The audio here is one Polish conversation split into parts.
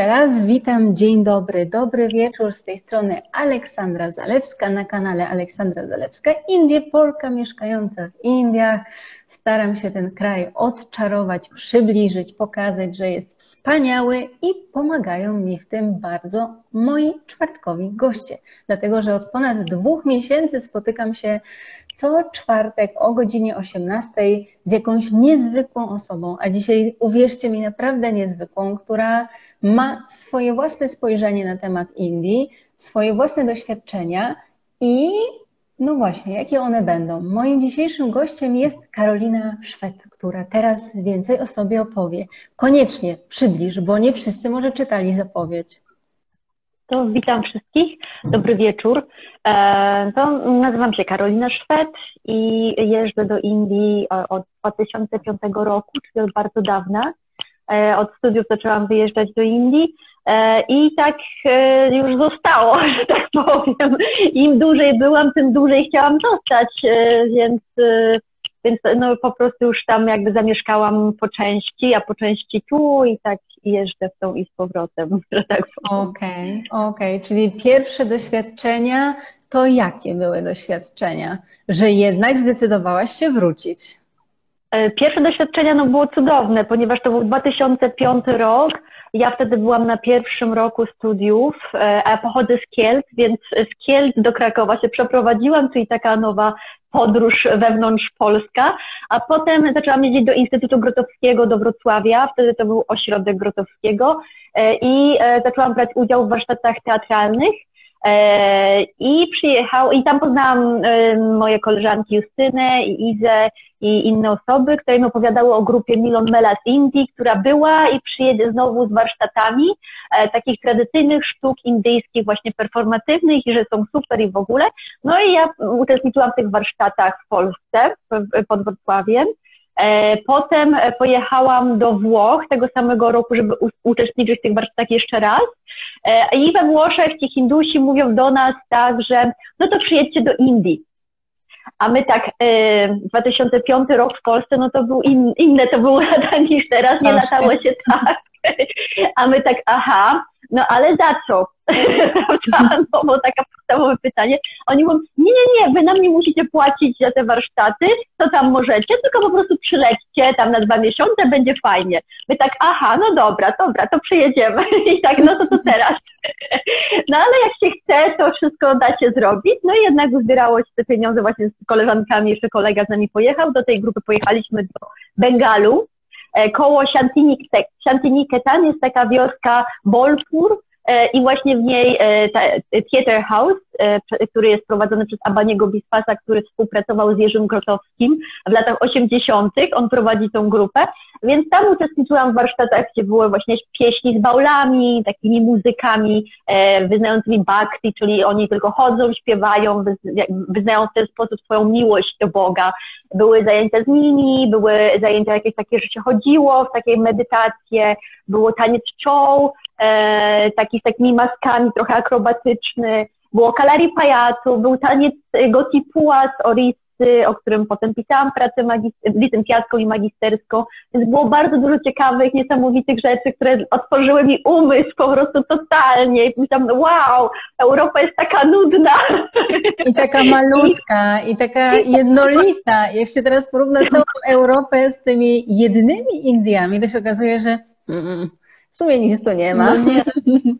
jeszcze raz witam, dzień dobry, dobry wieczór z tej strony Aleksandra Zalewska na kanale Aleksandra Zalewska, Indie, Polka mieszkająca w Indiach. Staram się ten kraj odczarować, przybliżyć, pokazać, że jest wspaniały i pomagają mi w tym bardzo moi czwartkowi goście. Dlatego, że od ponad dwóch miesięcy spotykam się co czwartek o godzinie 18 z jakąś niezwykłą osobą, a dzisiaj uwierzcie mi, naprawdę niezwykłą, która ma swoje własne spojrzenie na temat Indii, swoje własne doświadczenia i no właśnie, jakie one będą? Moim dzisiejszym gościem jest Karolina Szwed, która teraz więcej o sobie opowie. Koniecznie przybliż, bo nie wszyscy może czytali zapowiedź. To witam wszystkich, dobry wieczór. E, to nazywam się Karolina Szwed i jeżdżę do Indii od 2005 roku, czyli od bardzo dawna. E, od studiów zaczęłam wyjeżdżać do Indii e, i tak już zostało, że tak powiem. Im dłużej byłam, tym dłużej chciałam zostać, więc więc no, po prostu już tam jakby zamieszkałam po części, a po części tu i tak jeżdżę w tą i z powrotem, że tak powiem. Okej, okay, okej, okay. czyli pierwsze doświadczenia to jakie były doświadczenia, że jednak zdecydowałaś się wrócić? E, pierwsze doświadczenia no, było cudowne, ponieważ to był 2005 rok. Ja wtedy byłam na pierwszym roku studiów, e, a pochodzę z Kielc, więc z Kielc do Krakowa się przeprowadziłam, czyli taka nowa podróż wewnątrz Polska, a potem zaczęłam jeździć do Instytutu Grotowskiego do Wrocławia, wtedy to był ośrodek Grotowskiego. E, i zaczęłam brać udział w warsztatach teatralnych I przyjechał, i tam poznałam e, moje koleżanki Justynę i Izę i inne osoby, które mi opowiadały o grupie Milon Mela z Indii, która była i przyjedzie znowu z warsztatami e, takich tradycyjnych sztuk indyjskich, właśnie performatywnych i że są super i w ogóle. No i ja uczestniczyłam w tych warsztatach w Polsce, pod Wrocławiem. Potem pojechałam do Włoch tego samego roku, żeby uczestniczyć w tych warsztatach jeszcze raz. E, I we Włoszech ci Hindusi mówią do nas tak, że no to przyjedźcie do Indii. A my tak, 2005 e, rok w Polsce, no to był in, inne to było lata niż teraz, nie latało się tak. A my tak, aha, no ale za co? no bo taka podstawowe pytanie. Oni mówią, nie, nie, nie, wy nam nie musicie płacić za te warsztaty, to tam możecie, tylko po prostu przylećcie tam na dwa miesiące, będzie fajnie. My tak, aha, no dobra, dobra, to przyjedziemy. I tak, no to to teraz. no ale jak się chce, to wszystko da się zrobić. No i jednak uzbierało się te pieniądze właśnie z koleżankami, jeszcze kolega z nami pojechał, do tej grupy pojechaliśmy do Bengalu, koło Shantiniketan jest taka wioska Bolpur, E, i właśnie w niej e, Theater House, e, który jest prowadzony przez Abaniego Bispasa, który współpracował z Jerzym Grotowskim w latach 80. On prowadzi tą grupę, więc tam uczestniczyłam w warsztatach, gdzie były właśnie pieśni z baulami, takimi muzykami wyznającymi bhakti, czyli oni tylko chodzą, śpiewają, wyznają w ten sposób swoją miłość do Boga. Były zajęcia z nimi, były zajęcia jakieś takie, że się chodziło w takiej medytację, było taniec czoł, e, taki z takimi maskami, trochę akrobatyczny, było kalari pajacu, był taniec gotipuła z Orisy, o którym potem pisałam pracę licencjacką i magisterską, więc było bardzo dużo ciekawych, niesamowitych rzeczy, które otworzyły mi umysł po prostu totalnie i myślałam, wow, Europa jest taka nudna. I taka malutka, i taka jednolita. Jak się teraz porówna całą Europę z tymi jednymi Indiami, to się okazuje, że mm, w sumie nic tu nie ma. No nie, no nie,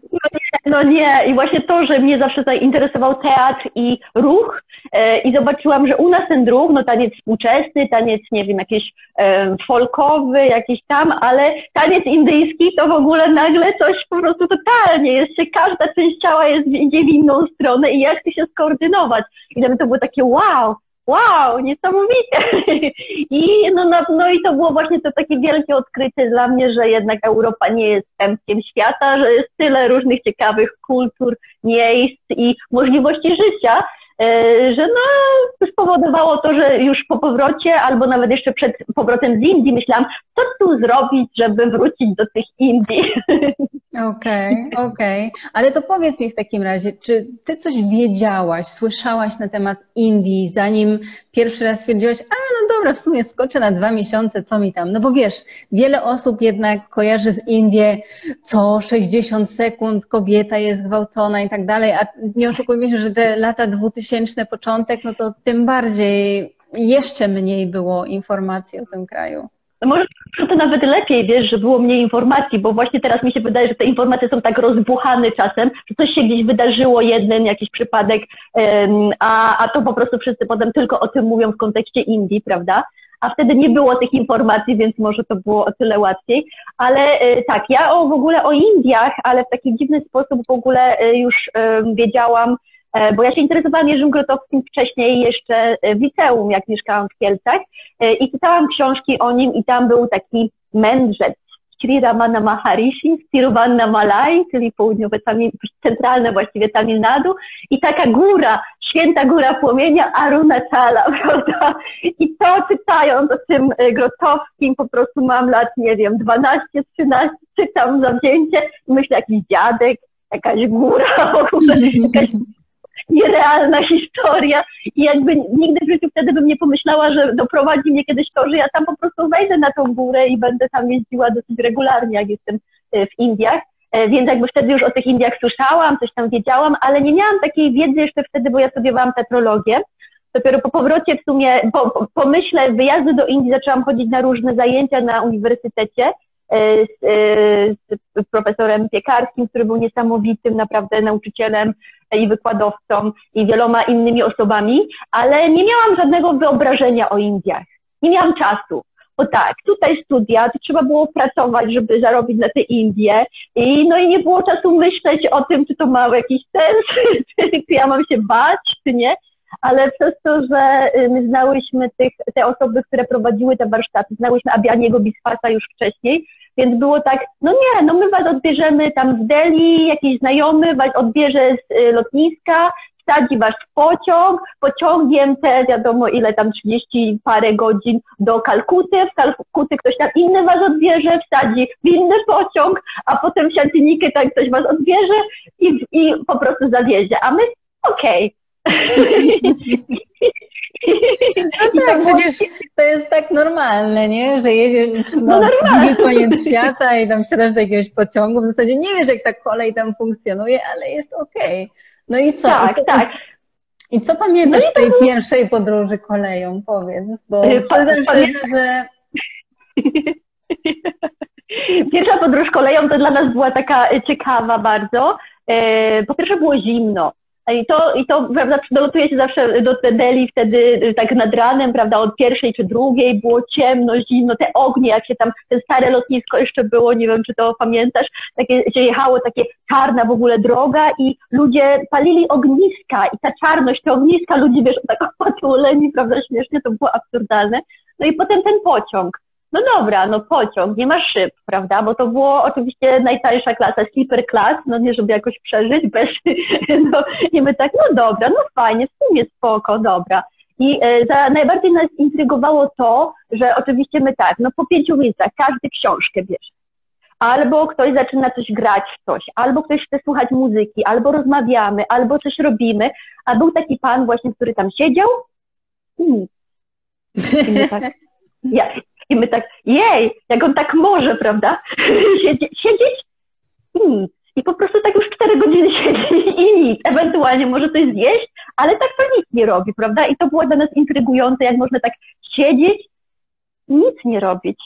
no nie. I właśnie to, że mnie zawsze zainteresował teatr i ruch e, i zobaczyłam, że u nas ten ruch, no taniec współczesny, taniec, nie wiem, jakiś e, folkowy, jakiś tam, ale taniec indyjski to w ogóle nagle coś po prostu totalnie jest się, każda część ciała jest idzie w inną stronę i jak ty się skoordynować. I to było takie wow, wow, niesamowite. I, no, no, no i to było właśnie to takie wielkie odkrycie dla mnie, że jednak Europa nie jest pępkiem świata, że jest tyle różnych ciekawych kultur, miejsc i możliwości życia, że no spowodowało to, że już po powrocie, albo nawet jeszcze przed powrotem z Indii myślałam, co tu zrobić, żeby wrócić do tych Indii. Okej, okay, okej. Okay. Ale to powiedz mi w takim razie, czy ty coś wiedziałaś, słyszałaś na temat Indii, zanim pierwszy raz stwierdziłaś, a no dobra, w sumie skoczę na dwa miesiące, co mi tam? No bo wiesz, wiele osób jednak kojarzy z Indię, co 60 sekund kobieta jest gwałcona i tak dalej, a nie oszukujmy się, że te lata dwutysięczne, początek, no to tym bardziej jeszcze mniej było informacji o tym kraju. No może to nawet lepiej, wiesz, że było mniej informacji, bo właśnie teraz mi się wydaje, że te informacje są tak rozbuchane czasem, że coś się gdzieś wydarzyło, jeden jakiś przypadek, a, a to po prostu wszyscy potem tylko o tym mówią w kontekście Indii, prawda? A wtedy nie było tych informacji, więc może to było o tyle łatwiej. Ale e, tak, ja o, w ogóle o Indiach, ale w taki dziwny sposób w ogóle e, już wiedziałam, bo ja się interesowałam Jerzym Grotowskim wcześniej jeszcze w liceum, jak mieszkałam w Kielcach e, i czytałam książki o nim i tam był taki mędrzec, Sri Ramana Maharishi Tiruvanna Malai, czyli południowe, Tamil, centralne właściwie Tamil Nadu i taka góra, święta góra płomienia Arunachala, prawda? I to czytając o tym e, Grotowskim po prostu mam lat, nie wiem, 12, 13, czytam zawzięcie i myślę, jakiś dziadek, jakaś góra, jakaś nierealna historia i jakby nigdy w życiu wtedy bym nie pomyślała, że doprowadzi mnie kiedyś to, że ja tam po prostu wejdę na tą górę i będę tam jeździła dosyć regularnie, jak jestem e, w Indiach. E, więc jakby wtedy już o tych Indiach słyszałam, coś tam wiedziałam, ale nie miałam takiej wiedzy jeszcze wtedy, bo ja studiowałam tetrologię. Dopiero po powrocie w sumie, po, po pomyśle wyjazdu do Indii zaczęłam chodzić na różne zajęcia na uniwersytecie z, e, z profesorem Piekarskim, który był niesamowitym naprawdę nauczycielem i wykładowcą i wieloma innymi osobami, ale nie miałam żadnego wyobrażenia o Indiach. Nie miałam czasu. Bo tak, tutaj studia, to trzeba było pracować, żeby zarobić na te Indie i no i nie było czasu myśleć o tym, czy to ma jakiś sens, czy ja mam się bać, czy nie ale przez to, że y, my znałyśmy tych, te osoby, które prowadziły te warsztaty, znałyśmy Abianiego Bisfasa już wcześniej, więc było tak, no nie, no my was odbierzemy tam w Delhi, jakiś znajomy was odbierze z y, lotniska, wsadzi was w pociąg, pociągiem te wiadomo ile tam 30 parę godzin do Kalkuty, w Kalkuty ktoś tam inny was odbierze, wsadzi w inny pociąg, a potem w Siatynikę tak ktoś was odbierze i, i po prostu zawiezie, a my okej. Okay No tak, przecież to jest tak normalne, nie? Że jedziesz no, na drugi koniec świata i tam wsiadasz do jakiegoś pociągu. W zasadzie nie wiesz, jak ta kolej tam funkcjonuje, ale jest okej. Okay. No i co? Tak, I co, tak. I co pamiętasz no z tej to... pierwszej podróży koleją? Powiedz, bo y, przyznam szczerze, że... Pierwsza podróż koleją to dla nas była taka ciekawa bardzo. E, po pierwsze było zimno. I to, i to prawda, dolotuje się zawsze do Delhi wtedy y, tak nad ranem, prawda, od pierwszej czy drugiej, było ciemno, zimno, te ognie, jak się tam, te stare lotnisko jeszcze było, nie wiem, czy to pamiętasz, takie, się jechało takie czarna w ogóle droga i ludzie palili ogniska i ta czarność, te ogniska, ludzi, wiesz, tak opatuleni, prawda, śmiesznie, to było absurdalne. No i potem ten pociąg no dobra, no pociąg, nie ma szyb, prawda, bo to było oczywiście najtańsza klasa, sleeper class, no nie żeby jakoś przeżyć bez, no i my tak, no dobra, no fajnie, w sumie spoko, dobra. I e, za, najbardziej nas intrygowało to, że oczywiście my tak, no po pięciu miejscach każdy książkę bierze. Albo ktoś zaczyna coś grać w coś, albo ktoś chce słuchać muzyki, albo rozmawiamy, albo coś robimy. A był taki pan właśnie, który tam siedział i nic. I my tak, ja, i my tak, jej, jak on tak może, prawda? Siedzieć, siedzieć i nic. I po prostu tak już cztery godziny siedzi i nic. Ewentualnie może coś zjeść, ale tak to nic nie robi, prawda? I to było dla nas intrygujące, jak można tak siedzieć i nic nie robić.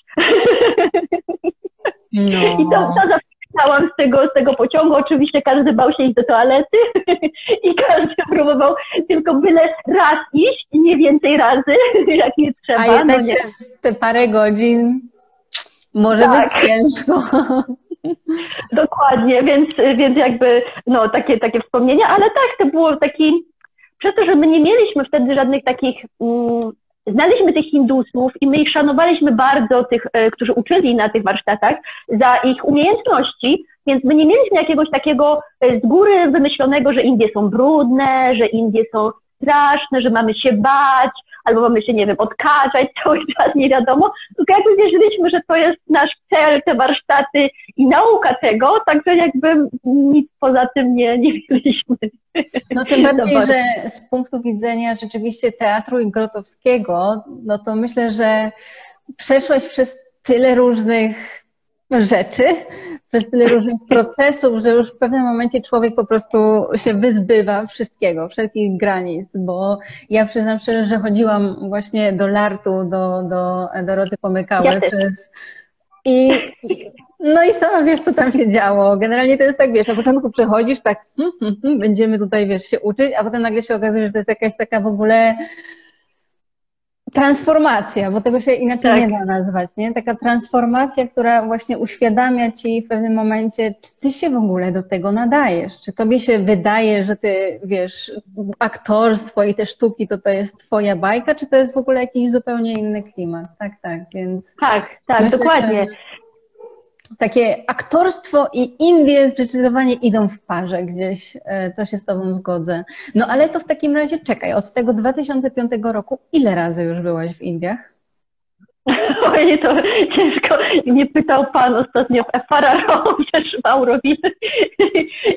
No. I to, to zawsze Wstałam z tego, z tego pociągu, oczywiście każdy bał się iść do toalety i każdy próbował tylko byle raz iść i nie więcej razy, jak nie trzeba. A jednak no przez te parę godzin może tak. być ciężko. Dokładnie, więc, więc jakby no, takie, takie wspomnienia, ale tak, to było taki, przez to, że my nie mieliśmy wtedy żadnych takich mm, znaliśmy tych Hindusów i my ich szanowaliśmy bardzo, tych, e, którzy uczyli na tych warsztatach, za ich umiejętności, więc my nie mieliśmy jakiegoś takiego e, z góry wymyślonego, że Indie są brudne, że Indie są straszne, że mamy się bać, albo mamy się, nie wiem, odkażać cały czas, nie wiadomo, tylko jakby wierzyliśmy, że to jest nasz cel, te warsztaty i nauka tego, także jakby nic poza tym nie, nie wiedzieliśmy. No tym bardziej, że z punktu widzenia rzeczywiście teatru i Grotowskiego, no to myślę, że przeszłaś przez tyle różnych rzeczy, przez tyle różnych procesów, że już w pewnym momencie człowiek po prostu się wyzbywa wszystkiego, wszelkich granic, bo ja przyznam szczerze, że chodziłam właśnie do lartu, do, do Doroty Pomykały ja przez... I, I, no i sama wiesz, co tam się działo. Generalnie to jest tak, wiesz, na początku przechodzisz tak, hmm, hmm, hmm, będziemy tutaj, wiesz, się uczyć, a potem nagle się okazuje, że to jest jakaś taka w ogóle transformacja, bo tego się inaczej tak. nie da nazwać, nie? Taka transformacja, która właśnie uświadamia ci w pewnym momencie, czy ty się w ogóle do tego nadajesz, czy tobie się wydaje, że ty, wiesz, aktorstwo i te sztuki to to jest twoja bajka, czy to jest w ogóle jakiś zupełnie inny klimat, tak, tak, więc... Tak, tak, myślę, dokładnie. Że takie aktorstwo i Indie zdecydowanie idą w parze gdzieś, e, to się z Tobą zgodzę. No ale to w takim razie czekaj, od tego 2005 roku ile razy już byłaś w Indiach? Oj, to ciężko. Nie pytał Pan ostatnio w przecież w Auroville.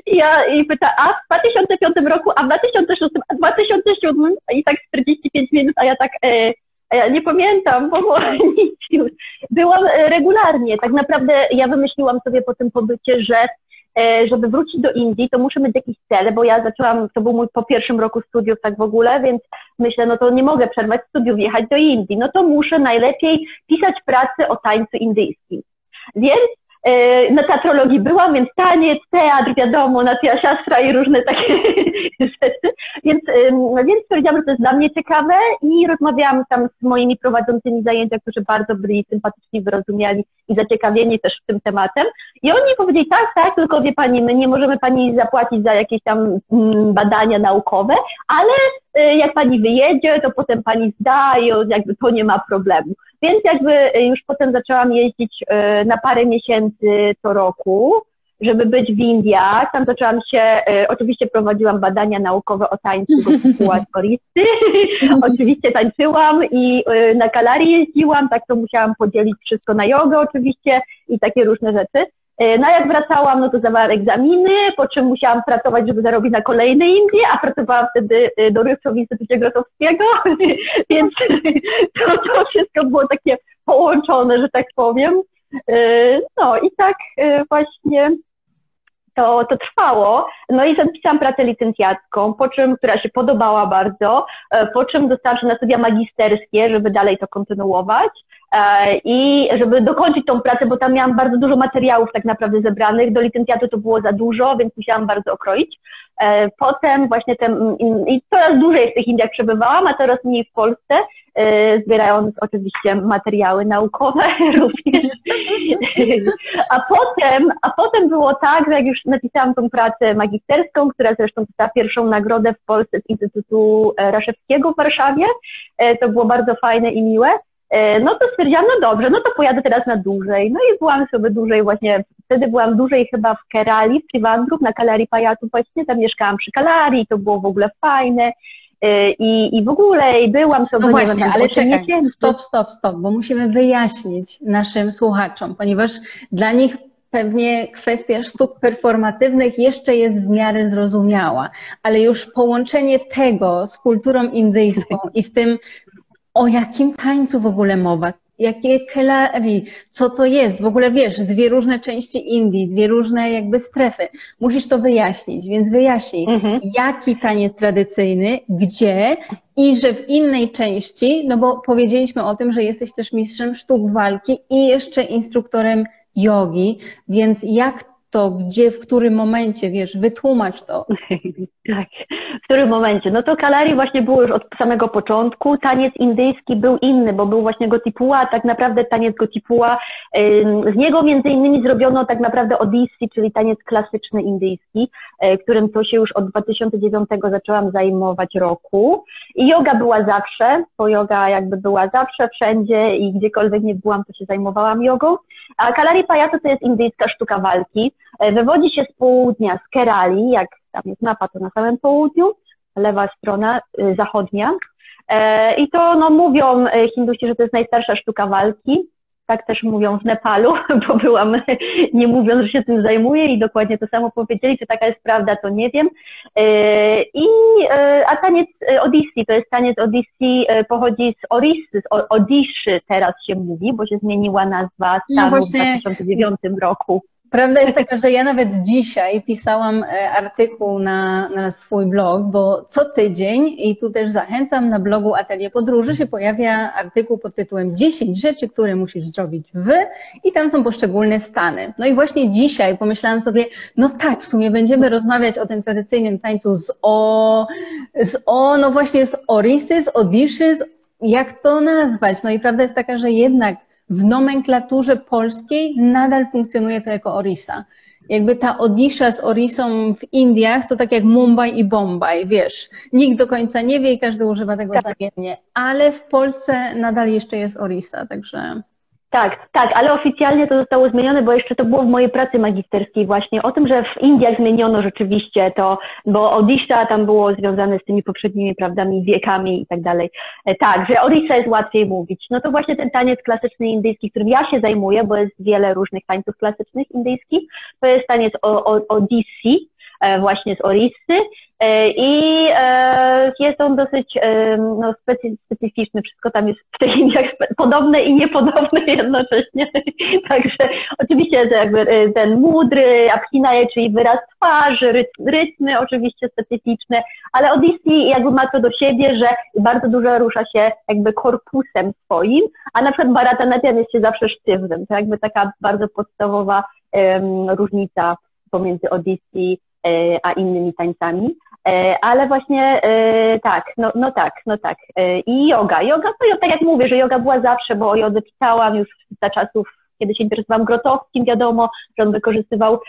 I ja i pyta, a w 2005 roku, a w 2006, a w 2007 i tak 45 minut, a ja tak, e, nie pamiętam nic już. Byłam e, regularnie. Tak naprawdę ja wymyśliłam sobie po tym pobycie, że e, żeby wrócić do Indii, to muszę mieć jakiś cel, bo ja zaczęłam, to był mój po pierwszym roku studiów tak w ogóle, więc myślę, no to nie mogę przerwać studiów, jechać do Indii. No to muszę najlepiej pisać pracę o tańcu indyjskim. Więc na teatrologii byłam, więc taniec, teatr, wiadomo, nacja siastra i różne takie rzeczy. Więc, więc stwierdziłam, że to jest dla mnie ciekawe i rozmawiałam tam z moimi prowadzącymi zajęcia, którzy bardzo byli sympatyczni, wyrozumiali i zaciekawieni też tym tematem. I oni powiedzieli, tak, tak, tylko wie pani, my nie możemy pani zapłacić za jakieś tam mm, badania naukowe, ale e, jak pani wyjedzie, to potem pani zda i jakby to nie ma problemu. Więc jakby już potem zaczęłam jeździć e, na parę miesięcy co roku, żeby być w Indiach. Tam zaczęłam się, e, oczywiście prowadziłam badania naukowe o tańcu Gopuła Koristy. oczywiście tańczyłam i e, na kalarii jeździłam, tak to musiałam podzielić wszystko na jogę oczywiście i takie różne rzeczy. E, no jak wracałam, no to zdawałam egzaminy, po czym musiałam pracować, żeby zarobić na kolejne Indie, a pracowałam wtedy e, dorywczo w Instytucie Grotowskiego, więc to, to wszystko było takie połączone, że tak powiem. E, no i tak właśnie to, to trwało. No i zapisałam pracę licencjacką, po czym, która się podobała bardzo, po czym dostałam się na studia magisterskie, żeby dalej to kontynuować. E, i żeby dokończyć tą pracę, bo tam miałam bardzo dużo materiałów tak naprawdę zebranych, do licencjatu to było za dużo, więc musiałam bardzo okroić. E, potem właśnie ten, i coraz dłużej w tych Indiach przebywałam, a coraz mniej w Polsce, e, zbierając oczywiście materiały naukowe również. A potem, a potem było tak, że jak już napisałam tą pracę magisterską, która zresztą dostała pierwszą nagrodę w Polsce z Instytutu Raszewskiego w Warszawie, to było bardzo fajne i miłe, E, no to stwierdziłam, no dobrze, no to pojadę teraz na dłużej. No i byłam sobie dłużej właśnie, wtedy byłam dłużej chyba w Kerali, w Trivandrum, na Kalarii Pajatu właśnie, tam mieszkałam przy Kalarii, to było w ogóle fajne. E, I, I w ogóle i byłam sobie, no właśnie, wiem, ale czekaj, miesięcy. stop, stop, stop, bo musimy wyjaśnić naszym słuchaczom, ponieważ dla nich pewnie kwestia sztuk performatywnych jeszcze jest w miarę zrozumiała, ale już połączenie tego z kulturą indyjską i z tym o jakim tańcu w ogóle mowa? Jakie kelari? Co to jest? W ogóle wiesz, dwie różne części Indii, dwie różne jakby strefy. Musisz to wyjaśnić, więc wyjaśnij, mhm. jaki taniec tradycyjny, gdzie i że w innej części, no bo powiedzieliśmy o tym, że jesteś też mistrzem sztuk walki i jeszcze instruktorem jogi, więc jak to, gdzie, w którym momencie, wiesz, wytłumacz to. tak, w którym momencie? No to Kalari właśnie było już od samego początku. Taniec indyjski był inny, bo był właśnie Gotipuła, tak naprawdę taniec Gotipuła. Z niego między innymi zrobiono tak naprawdę Odissi, czyli taniec klasyczny indyjski, e, którym to się już od 2009 zaczęłam zajmować roku. I yoga była zawsze, bo yoga jakby była zawsze, wszędzie i gdziekolwiek nie byłam, to się zajmowałam jogą. A Kalari Pajato to jest indyjska sztuka walki. E, wywodzi się z południa, z Kerali, jak tam jest mapa, to na samym południu. lewa strona zachodnia. I to no, mówią Hindusi, że to jest najstarsza sztuka walki tak też mówią w Nepalu, bo byłam, nie mówiąc, że się tym zajmuję i dokładnie to samo powiedzieli, czy taka jest prawda, to nie wiem. E, I, e, a taniec Odissi, to jest taniec Odissi, e, pochodzi z Orissy, z Odiszy teraz się mówi, bo się zmieniła nazwa stanu no w 2009 roku. Prawda jest taka, że ja nawet dzisiaj pisałam e, artykuł na, na swój blog, bo co tydzień, i tu też zachęcam, na blogu Atelier Podróży się pojawia artykuł pod tytułem 10 rzeczy, które musisz zrobić wy i tam są poszczególne stany. No i właśnie dzisiaj pomyślałam sobie, no tak, w sumie będziemy rozmawiać o tym tradycyjnym tańcu z O, z O, no właśnie z Orisy, z Odiszy, z jak to nazwać? No i prawda jest taka, że jednak w nomenklaturze polskiej nadal funkcjonuje to jako Orisa. Jakby ta Odisha z Orisą w Indiach to tak jak Mumbai i Bombaj, wiesz. Nikt do końca nie wie i każdy używa tego tak. zamiennie, ale w Polsce nadal jeszcze jest Orisa, także... Tak, tak, ale oficjalnie to zostało zmienione, bo jeszcze to było w mojej pracy magisterskiej właśnie o tym, że w Indiach zmieniono rzeczywiście to, bo Odisha tam było związane z tymi poprzednimi prawdami, wiekami i tak dalej. E, tak, że Odisha jest łatwiej mówić. No to właśnie ten taniec klasyczny indyjski, którym ja się zajmuję, bo jest wiele różnych tańców klasycznych indyjskich, to jest taniec Odissi, e, właśnie z Orissy I e, jest on dosyć e, no, specyficzny, wszystko tam jest w tych Indiach podobne i niepodobne jednocześnie. Także oczywiście jakby ten mudry, abhinaje, czyli wyraz twarzy, rytmy oczywiście specyficzne, ale Odyssey jakby ma to do siebie, że bardzo dużo rusza się jakby korpusem swoim, a na przykład Bharatanatyam jest się zawsze sztywnym. To jakby taka bardzo podstawowa um, różnica pomiędzy Odyssey a innymi tańcami. E, ale właśnie e, tak, no, no tak, no tak. E, I yoga. Yoga, to tak jak mówię, że yoga była zawsze, bo o jodze już za czasów, kiedy się interesowałam Grotowskim, wiadomo, że on wykorzystywał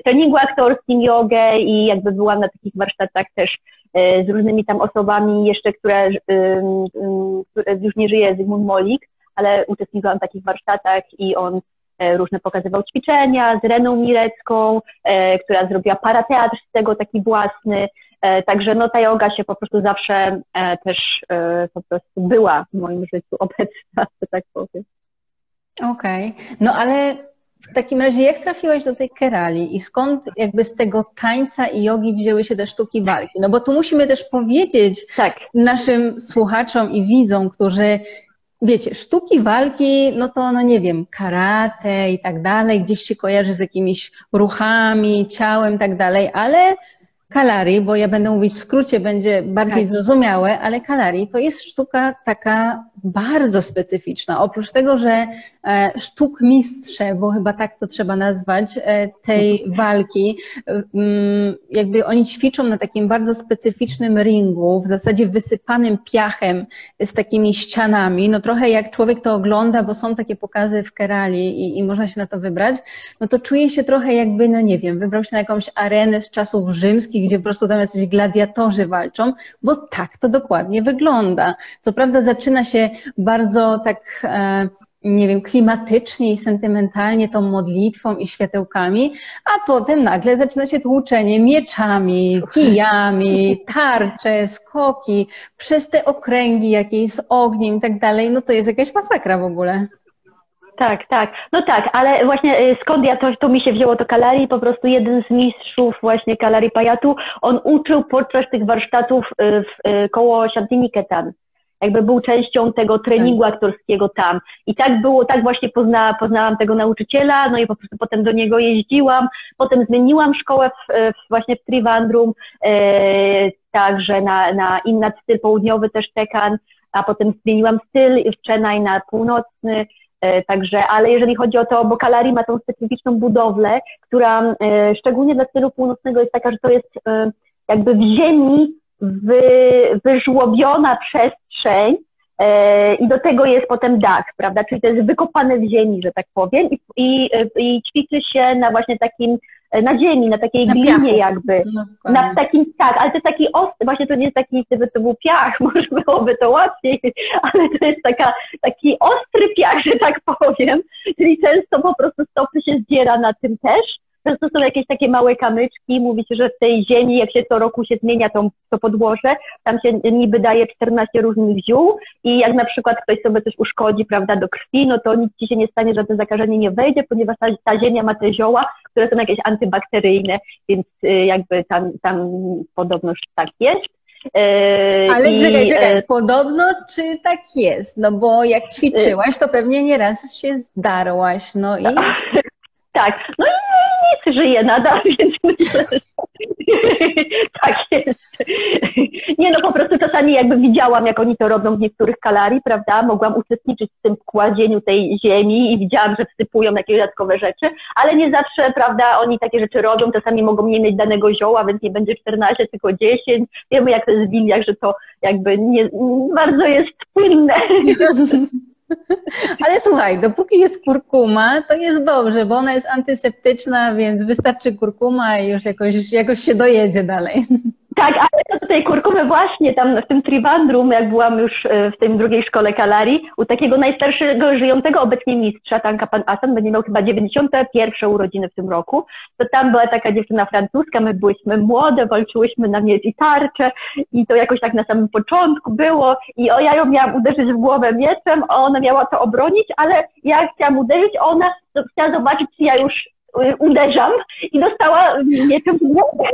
w treningu aktorskim jogę i jakby byłam na takich warsztatach też z różnymi tam osobami jeszcze, które, już nie żyje, Zygmunt Molik, ale uczestniczyłam w takich warsztatach i on różne pokazywał ćwiczenia z Reną Mirecką, która zrobiła parateatr z tego taki własny, także no ta yoga się po prostu zawsze e, też e, po prostu była w moim życiu obecna, że tak powiem. Okej, okay. no ale w takim razie jak trafiłaś do tej Kerali i skąd jakby z tego tańca i jogi wzięły się te sztuki walki? No bo tu musimy też powiedzieć tak. naszym słuchaczom i widzom, którzy wiecie, sztuki walki, no to no nie wiem, karate i tak dalej, gdzieś się kojarzy z jakimiś ruchami, ciałem i tak dalej, ale Kalari, bo ja będę mówić w skrócie, będzie bardziej tak. zrozumiałe, ale Kalari to jest sztuka taka bardzo specyficzna. Oprócz tego, że e, sztuk mistrze, bo chyba tak to trzeba nazwać, e, tej walki, mm, jakby oni ćwiczą na takim bardzo specyficznym ringu, w zasadzie wysypanym piachem z takimi ścianami, no trochę jak człowiek to ogląda, bo są takie pokazy w Kerali i, i można się na to wybrać, no to czuje się trochę jakby, no nie wiem, wybrał się na jakąś arenę z czasów rzymskich, gdzie po prostu tam jacyś gladiatorzy walczą, bo tak to dokładnie wygląda. Co prawda zaczyna się bardzo tak, e, nie wiem, klimatycznie i sentymentalnie tą modlitwą i światełkami, a potem nagle zaczyna się tłuczenie mieczami, kijami, tarcze, skoki, przez te okręgi jakieś z ogniem i tak dalej, no to jest jakaś masakra w ogóle. Tak, tak. No tak, ale właśnie y, skąd ja to, to mi się wzięło to Kalari, po prostu jeden z mistrzów właśnie Kalari Pajatu, on uczył podczas tych warsztatów y, w, y, koło Ketan. Jakby był częścią tego treningu tak. aktorskiego tam. I tak było, tak właśnie pozna, poznałam tego nauczyciela, no i po prostu potem do niego jeździłam. Potem zmieniłam szkołę w, w właśnie w Trivandrum, e, także na, na inny styl południowy też Tekan, a potem zmieniłam styl w Chennai na północny, także, ale jeżeli chodzi o to, bo Kalari ma tą specyficzną budowlę, która e, szczególnie dla stylu północnego jest taka, że to jest e, jakby w ziemi wy, wyżłobiona przestrzeń i do tego jest potem dach, prawda? Czyli to jest wykopane w ziemi, że tak powiem, i, i, i ćwiczy się na właśnie takim na ziemi, na takiej na glinie piachu. jakby. No, na takim, tak, ale to jest taki ostry, właśnie to nie jest taki, gdyby to był piach, może byłoby to łatwiej, ale to jest taka, taki ostry piach, że tak powiem, czyli często po prostu stopy się zdziera na tym też, to są jakieś takie małe kamyczki, mówi się, że w tej ziemi, jak się co roku się zmienia to, to podłoże, tam się niby daje 14 różnych ziół i jak na przykład ktoś sobie coś uszkodzi, prawda, do krwi, no to nic ci się nie stanie, żadne zakażenie nie wejdzie, ponieważ ta, ta ziemia ma te zioła, które są jakieś antybakteryjne, więc y, jakby tam, tam podobność tak jest. Yy, Ale I, czekaj, czekaj, e, podobno czy tak jest? No bo jak ćwiczyłaś, to pewnie nieraz się zdarłaś, no i... Tak, no i nic, żyje nadal, więc tak jest. Nie no, po prostu czasami jakby widziałam, jak oni to robią w niektórych kalarii, prawda? Mogłam uczestniczyć w tym kładzieniu tej ziemi i widziałam, że wsypują jakieś dodatkowe rzeczy, ale nie zawsze, prawda, oni takie rzeczy robią, czasami mogą nie mieć danego zioła, więc nie będzie 14, tylko 10. Wiemy, jak to jest w Wiliach, że to jakby nie, bardzo jest płynne. Ale słuchaj, dopóki jest kurkuma, to jest dobrze, bo ona jest antyseptyczna, więc wystarczy kurkuma i już jakoś, jakoś się dojedzie dalej. Tak, ale do tej kurkumy właśnie tam w tym Trivandrum, jak byłam już e, w tej drugiej szkole Kalarii, u takiego najstarszego żyjącego obecnie mistrza, Tanka Pan Asan, będzie miał chyba 91 urodziny w tym roku, to tam była taka dziewczyna francuska, my byłyśmy młode, walczyłyśmy na miedź i tarcze i to jakoś tak na samym początku było i o, ja ją miałam uderzyć w głowę mieczem, ona miała to obronić, ale ja chciałam uderzyć, ona chciała zobaczyć, czy ja już uderzam i dostała mieczem w głowę.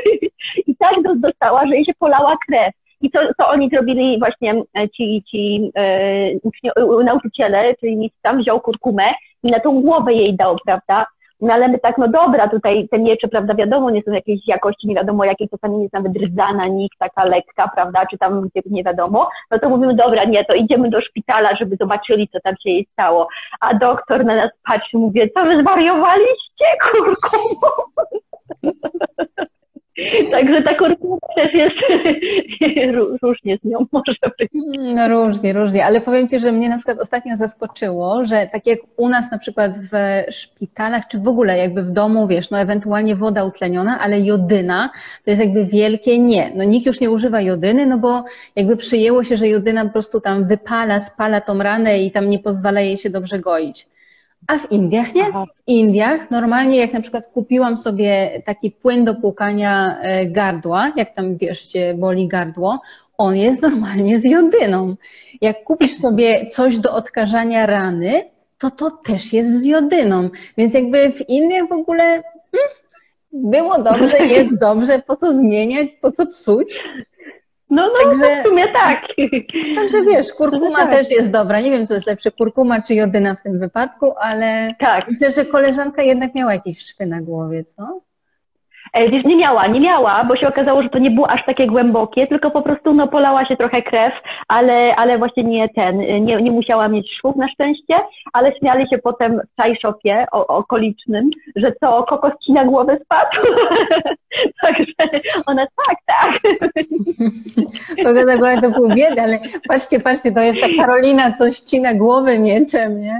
I tak dostała, że jej się polała krew. I co, co oni zrobili właśnie e, ci, ci e, nauczyciele, czyli nic tam wziął kurkumę i na tą głowę jej dał, prawda? No ale my tak, no dobra, tutaj te miecze, prawda, wiadomo, nie są jakiejś jakości, nie wiadomo jakiej, czasami jest nawet rdana nikt, taka lekka, prawda, czy tam nie wiadomo, no to mówimy, dobra, nie, to idziemy do szpitala, żeby zobaczyli, co tam się jej stało. A doktor na nas patrzy, mówię, co wy zwariowaliście, kurku? Także ta kurkuła też jest różnie z nią może być. No różnie, różnie, ale powiem Ci, że mnie na przykład ostatnio zaskoczyło, że tak jak u nas na przykład w szpitalach, czy w ogóle jakby w domu, wiesz, no ewentualnie woda utleniona, ale jodyna to jest jakby wielkie nie. No nikt już nie używa jodyny, no bo jakby przyjęło się, że jodyna po prostu tam wypala, spala tą ranę i tam nie pozwala jej się dobrze goić. A w Indiach nie. W Indiach normalnie jak na przykład kupiłam sobie taki płyn do płukania e, gardła, jak tam wiesz, cię boli gardło, on jest normalnie z jodyną. Jak kupisz sobie coś do odkażania rany, to to też jest z jodyną. Więc jakby w Indiach w ogóle hmm, było dobrze, jest dobrze, po co zmieniać, po co psuć. No, no, także, w sumie tak. Także wiesz, kurkuma tak. też jest dobra. Nie wiem, co jest lepsze, kurkuma czy jodyna w tym wypadku, ale tak. myślę, że koleżanka jednak miała jakieś szwy na głowie, co? E, wiesz, nie miała, nie miała, bo się okazało, że to nie było aż takie głębokie, tylko po prostu no, polała się trochę krew, ale, ale właśnie nie ten, nie, nie musiała mieć szwów na szczęście, ale śmiali się potem w czajszopie okolicznym, że co, kokos ci na głowę spadł. Także ona tak, tak. Kogo na to pół biedy, ale patrzcie, patrzcie, to jest ta Karolina, coś ci na głowę mieczem, nie?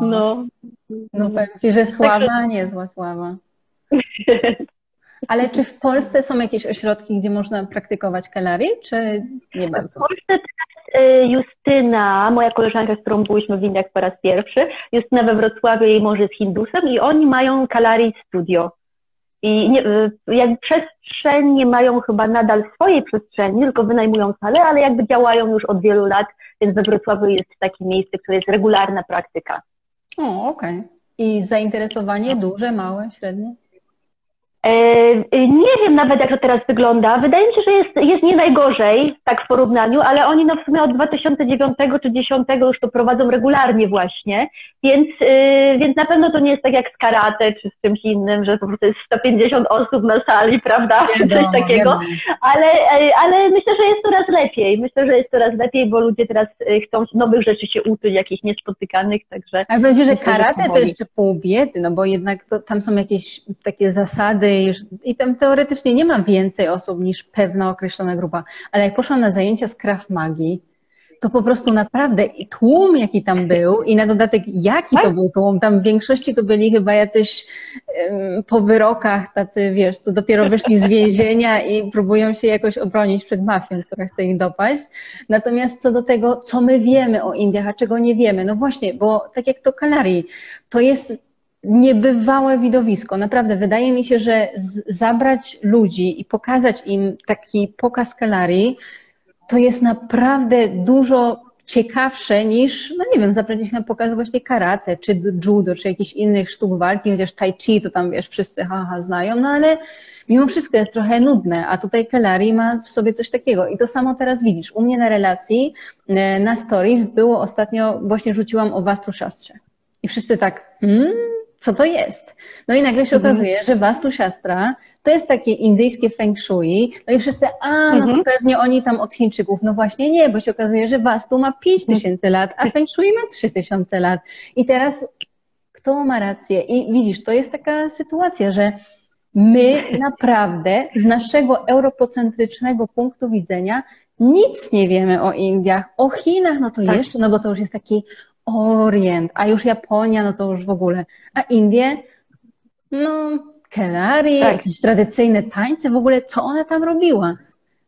No. no. No powiem Ci, że sława, nie zła sława. Ale czy w Polsce są jakieś ośrodki, gdzie można praktykować kalarii, czy nie bardzo? W Polsce teraz y, Justyna, moja koleżanka, z którą byliśmy w Indiach po raz pierwszy, Justyna we Wrocławiu, jej mąż jest Hindusem i oni mają kalarii studio. I nie, y, jak przestrzeń nie mają chyba nadal swojej przestrzeni, tylko wynajmują salę, ale jakby działają już od wielu lat, więc we Wrocławiu jest takie miejsce, które jest regularna praktyka. O, okej. Okay. I zainteresowanie duże, małe, średnie? E, nie wiem nawet, jak to teraz wygląda. Wydaje mi się, że jest, jest nie najgorzej, tak w porównaniu, ale oni no w sumie od 2009 czy 2010 już to prowadzą regularnie właśnie, więc, yy, więc na pewno to nie jest tak jak z karate czy z czymś innym, że po prostu jest 150 osób na sali, prawda, wiadomo, coś takiego, ale, e, ale myślę, że jest coraz lepiej. Myślę, że jest coraz lepiej, bo ludzie teraz e, chcą nowych rzeczy się uczyć, jakichś niespotykanych, także... Ale będzie, że karate to jeszcze pół biedy, no bo jednak to, tam są jakieś takie zasady i tam teoretycznie nie ma więcej osób niż pewna określona grupa, ale jak poszłam na zajęcia z Krav Magii, to po prostu naprawdę tłum, jaki tam był i na dodatek jaki to tak. był tłum, tam w większości to byli chyba jacyś um, po wyrokach tacy, wiesz, co dopiero wyszli z więzienia i próbują się jakoś obronić przed mafią, która chce ich dopaść. Natomiast co do tego, co my wiemy o Indiach, a czego nie wiemy, no właśnie, bo tak jak to Kalari, to jest niebywałe widowisko. Naprawdę, wydaje mi się, że zabrać ludzi i pokazać im taki pokaz Kelari, to jest naprawdę dużo ciekawsze niż, no nie wiem, zabrać ich na pokaz właśnie karate, czy judo, czy jakichś innych sztuk walki, chociaż tai chi to tam, wiesz, wszyscy haha znają, no ale mimo wszystko jest trochę nudne, a tutaj Kelari ma w sobie coś takiego. I to samo teraz widzisz. U mnie na relacji, e, na stories było ostatnio, właśnie rzuciłam o Vastu Szastrze. I wszyscy tak, hmm, co to jest? No i nagle się mhm. okazuje, że Vastu Shastra to jest takie indyjskie feng shui. No i wszyscy, a no to mhm. pewnie oni tam od Chińczyków. No właśnie nie, bo się okazuje, że Vastu ma 5000 mhm. lat, a feng shui ma 3000 lat. I teraz kto ma rację? I widzisz, to jest taka sytuacja, że my naprawdę z naszego europocentrycznego punktu widzenia nic nie wiemy o Indiach, o Chinach, no to tak. jeszcze, no bo to już jest taki Orient, a już Japonia, no to już w ogóle. A Indie, no, Kelari, tak. jakieś tradycyjne tańce, w ogóle co ona tam robiła?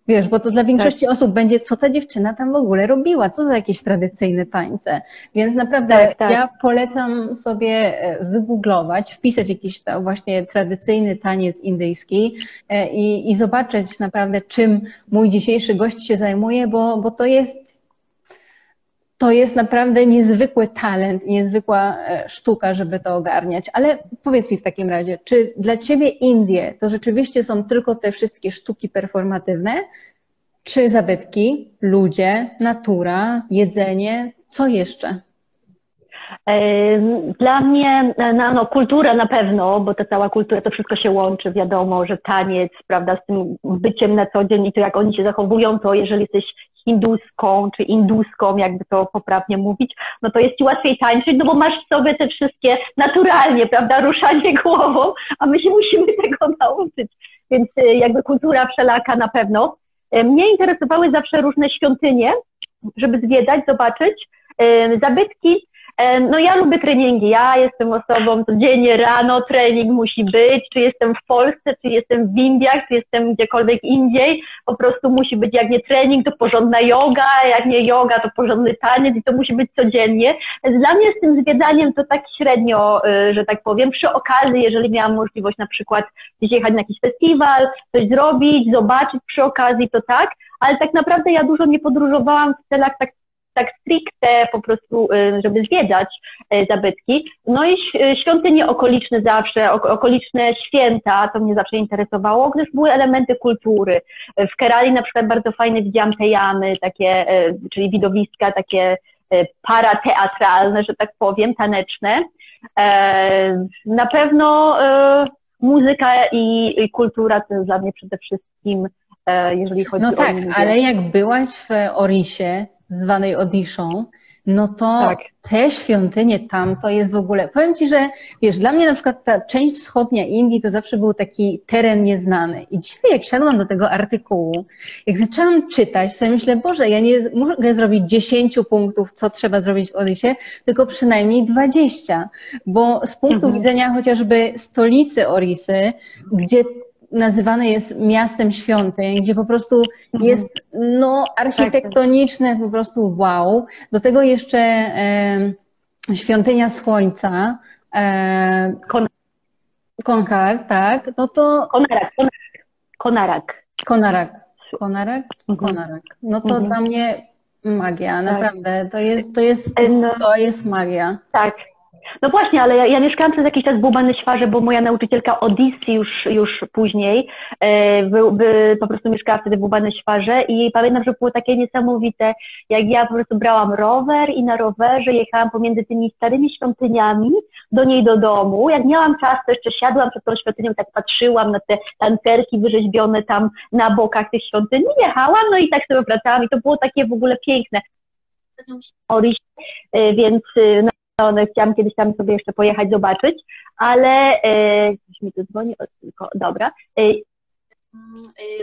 Wiesz, bo to dla większości tak. osób będzie, co ta dziewczyna tam w ogóle robiła, co za jakieś tradycyjne tańce. Więc naprawdę tak, tak. ja polecam sobie e, wygooglować, wpisać jakiś tam właśnie tradycyjny taniec indyjski e, i, i zobaczyć naprawdę, czym mój dzisiejszy gość się zajmuje, bo, bo to jest to jest naprawdę niezwykły talent i niezwykła e, sztuka, żeby to ogarniać. Ale powiedz mi w takim razie, czy dla Ciebie Indie to rzeczywiście są tylko te wszystkie sztuki performatywne, czy zabytki, ludzie, natura, jedzenie, co jeszcze? Dla mnie no, no, kultura na pewno, bo ta cała kultura, to wszystko się łączy, wiadomo, że taniec, prawda, z tym byciem na co dzień i to jak oni się zachowują, to jeżeli jesteś hinduską czy induską, jakby to poprawnie mówić, no to jest ci łatwiej tańczyć, no bo masz w sobie te wszystkie naturalnie, prawda, ruszanie głową, a my się musimy tego nauczyć. Więc y, jakby kultura wszelaka na pewno. Y, mnie interesowały zawsze różne świątynie, żeby zwiedzać, zobaczyć. Y, zabytki no ja lubię treningi. Ja jestem osobą codziennie rano, trening musi być. Czy jestem w Polsce, czy jestem w Indiach, czy jestem gdziekolwiek indziej. Po prostu musi być, jak nie trening, to porządna yoga, jak nie yoga, to porządny taniec i to musi być codziennie. Dla mnie z tym zwiedzaniem to tak średnio, y, że tak powiem. Przy okazji, jeżeli miałam możliwość na przykład gdzieś jechać na jakiś festiwal, coś zrobić, zobaczyć przy okazji, to tak. Ale tak naprawdę ja dużo nie podróżowałam w celach tak tak stricte po prostu, y, żeby zwiedzać y, zabytki. No i świątynie okoliczne zawsze, okoliczne święta, to mnie zawsze interesowało, gdyż były elementy kultury. W Kerali na przykład bardzo fajne widziałam te jamy, takie, y, czyli widowiska takie parateatralne, że tak powiem, taneczne. E, na pewno muzyka i, kultura to jest dla mnie przede wszystkim, e, jeżeli chodzi no o. No tak, ale jak byłaś w Orisie, zwanej Odiszą, no to tak. te świątynie tam to jest w ogóle. Powiem Ci, że wiesz, dla mnie na przykład ta część wschodnia Indii to zawsze był taki teren nieznany. I dzisiaj, jak siadłam do tego artykułu, jak zaczęłam czytać, to myślę, Boże, ja nie mogę zrobić 10 punktów, co trzeba zrobić w Odysie, tylko przynajmniej 20. Bo z punktu mhm. widzenia chociażby stolicy Orisy, gdzie nazywane jest miastem świątyń, gdzie po prostu mhm. jest no, architektoniczne po prostu wow. Do tego jeszcze e, świątynia słońca. E, Konkar, tak. No to... Konarak, Konarak. Konarak. Konarak? Mhm. Konarak. No to mhm. dla mnie magia, tak. naprawdę. To jest, to jest, no. to jest magia. Tak, no właśnie, ale ja, ja mieszkałam przez jakiś czas w Bubany-Świarze, bo moja nauczycielka Odyssey już, już później e, by, by po prostu mieszkała wtedy w Bubany-Świarze i pamiętam, że było takie niesamowite, jak ja po prostu brałam rower i na rowerze jechałam pomiędzy tymi starymi świątyniami do niej do domu. Jak miałam czas, to jeszcze siadłam przed tą świątynią, tak patrzyłam na te tancerki wyrzeźbione tam na bokach tych świątyń, jechałam, no i tak sobie wracałam i to było takie w ogóle piękne. E, więc e, no, chciałam kiedyś tam sobie jeszcze pojechać, zobaczyć, ale e, ktoś mi tu dzwoni, o, tylko, dobra. E,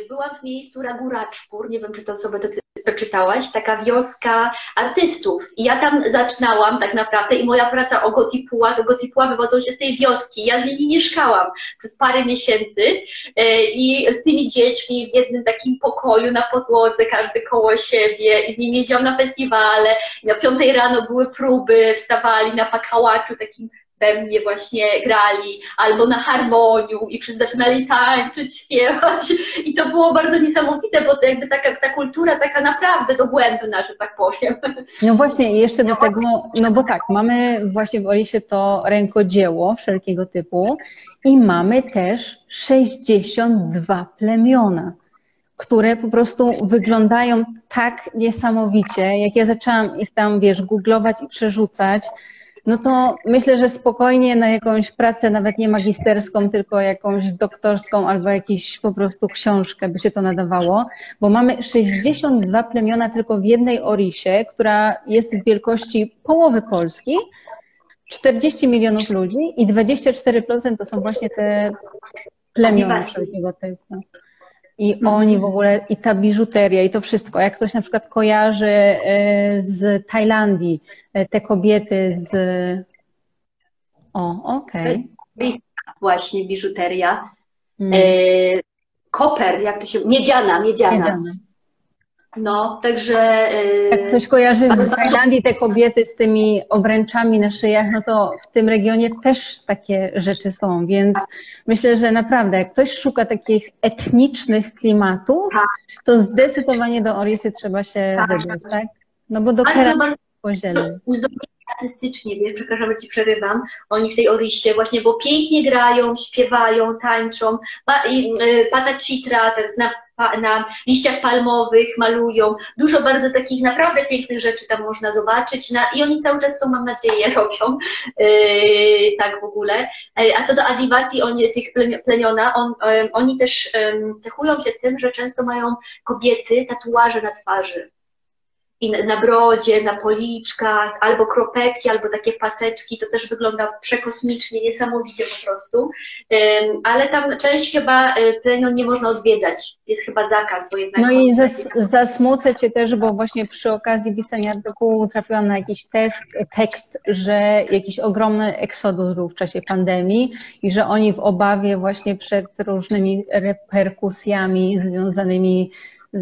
byłam w miejscu Raguraczpur, nie wiem, czy to sobie to czytałaś, taka wioska artystów. I ja tam zaczynałam tak naprawdę i moja praca o Gotipuła, to Gotipuła wywodzą się z tej wioski. Ja z nimi mieszkałam przez parę miesięcy y, i z tymi dziećmi w jednym takim pokoju na podłodze, każdy koło siebie i z nimi jeździłam na festiwale. Na piątej rano były próby, wstawali na pakałaczu takim bębnie właśnie grali, albo na harmonium i wszyscy zaczynali tańczyć, śpiewać i to było bardzo niesamowite, bo to jakby taka ta kultura taka naprawdę dogłębna, że tak powiem. No właśnie, i jeszcze do tego, no bo tak, mamy właśnie w Orisie to rękodzieło wszelkiego typu i mamy też 62 plemiona które po prostu wyglądają tak niesamowicie. Jak ja zaczęłam ich tam, wiesz, googlować i przerzucać, no to myślę, że spokojnie na jakąś pracę, nawet nie magisterską, tylko jakąś doktorską albo jakąś po prostu książkę by się to nadawało, bo mamy 62 plemiona tylko w jednej Orisie, która jest w wielkości połowy Polski, 40 milionów ludzi i 24% to są właśnie te plemiona wszelkiego typu. I mhm. oni w ogóle, i ta biżuteria, i to wszystko. Jak ktoś na przykład kojarzy e, z Tajlandii, e, te kobiety z. O, okej. Okay. Właśnie biżuteria. Hmm. koper, jak to się. Miedziana, miedziana. miedziana. No, także. Jak ktoś kojarzy z Tajlandii te kobiety z tymi obręczami na szyjach, no to w tym regionie też takie rzeczy są, więc myślę, że naprawdę, jak ktoś szuka takich etnicznych klimatów, tak. to zdecydowanie do Orisy trzeba się tak. wybrać, tak? No bo do Kera pozieleń artystycznie, wiesz, przepraszam, że ci przerywam, oni w tej Orisie właśnie, bo pięknie grają, śpiewają, tańczą, pata y, citra na, na liściach palmowych malują, dużo bardzo takich naprawdę pięknych rzeczy tam można zobaczyć na, i oni cały czas to, mam nadzieję, robią, yy, tak w ogóle. A co do Adivasi, oni, tych plemiona, on, oni też cechują się tym, że często mają kobiety tatuaże na twarzy i na brodzie, na policzkach, albo kropeczki, albo takie paseczki, to też wygląda przekosmicznie, niesamowicie po prostu. Ale tam część chyba plenion nie można odwiedzać, jest chyba zakaz, bo jednak... No i zas, zasmucę Cię też, bo właśnie przy okazji pisania artykułu trafiłam na jakiś tekst, tekst, że jakiś ogromny eksodus był w czasie pandemii i że oni w obawie właśnie przed różnymi reperkusjami związanymi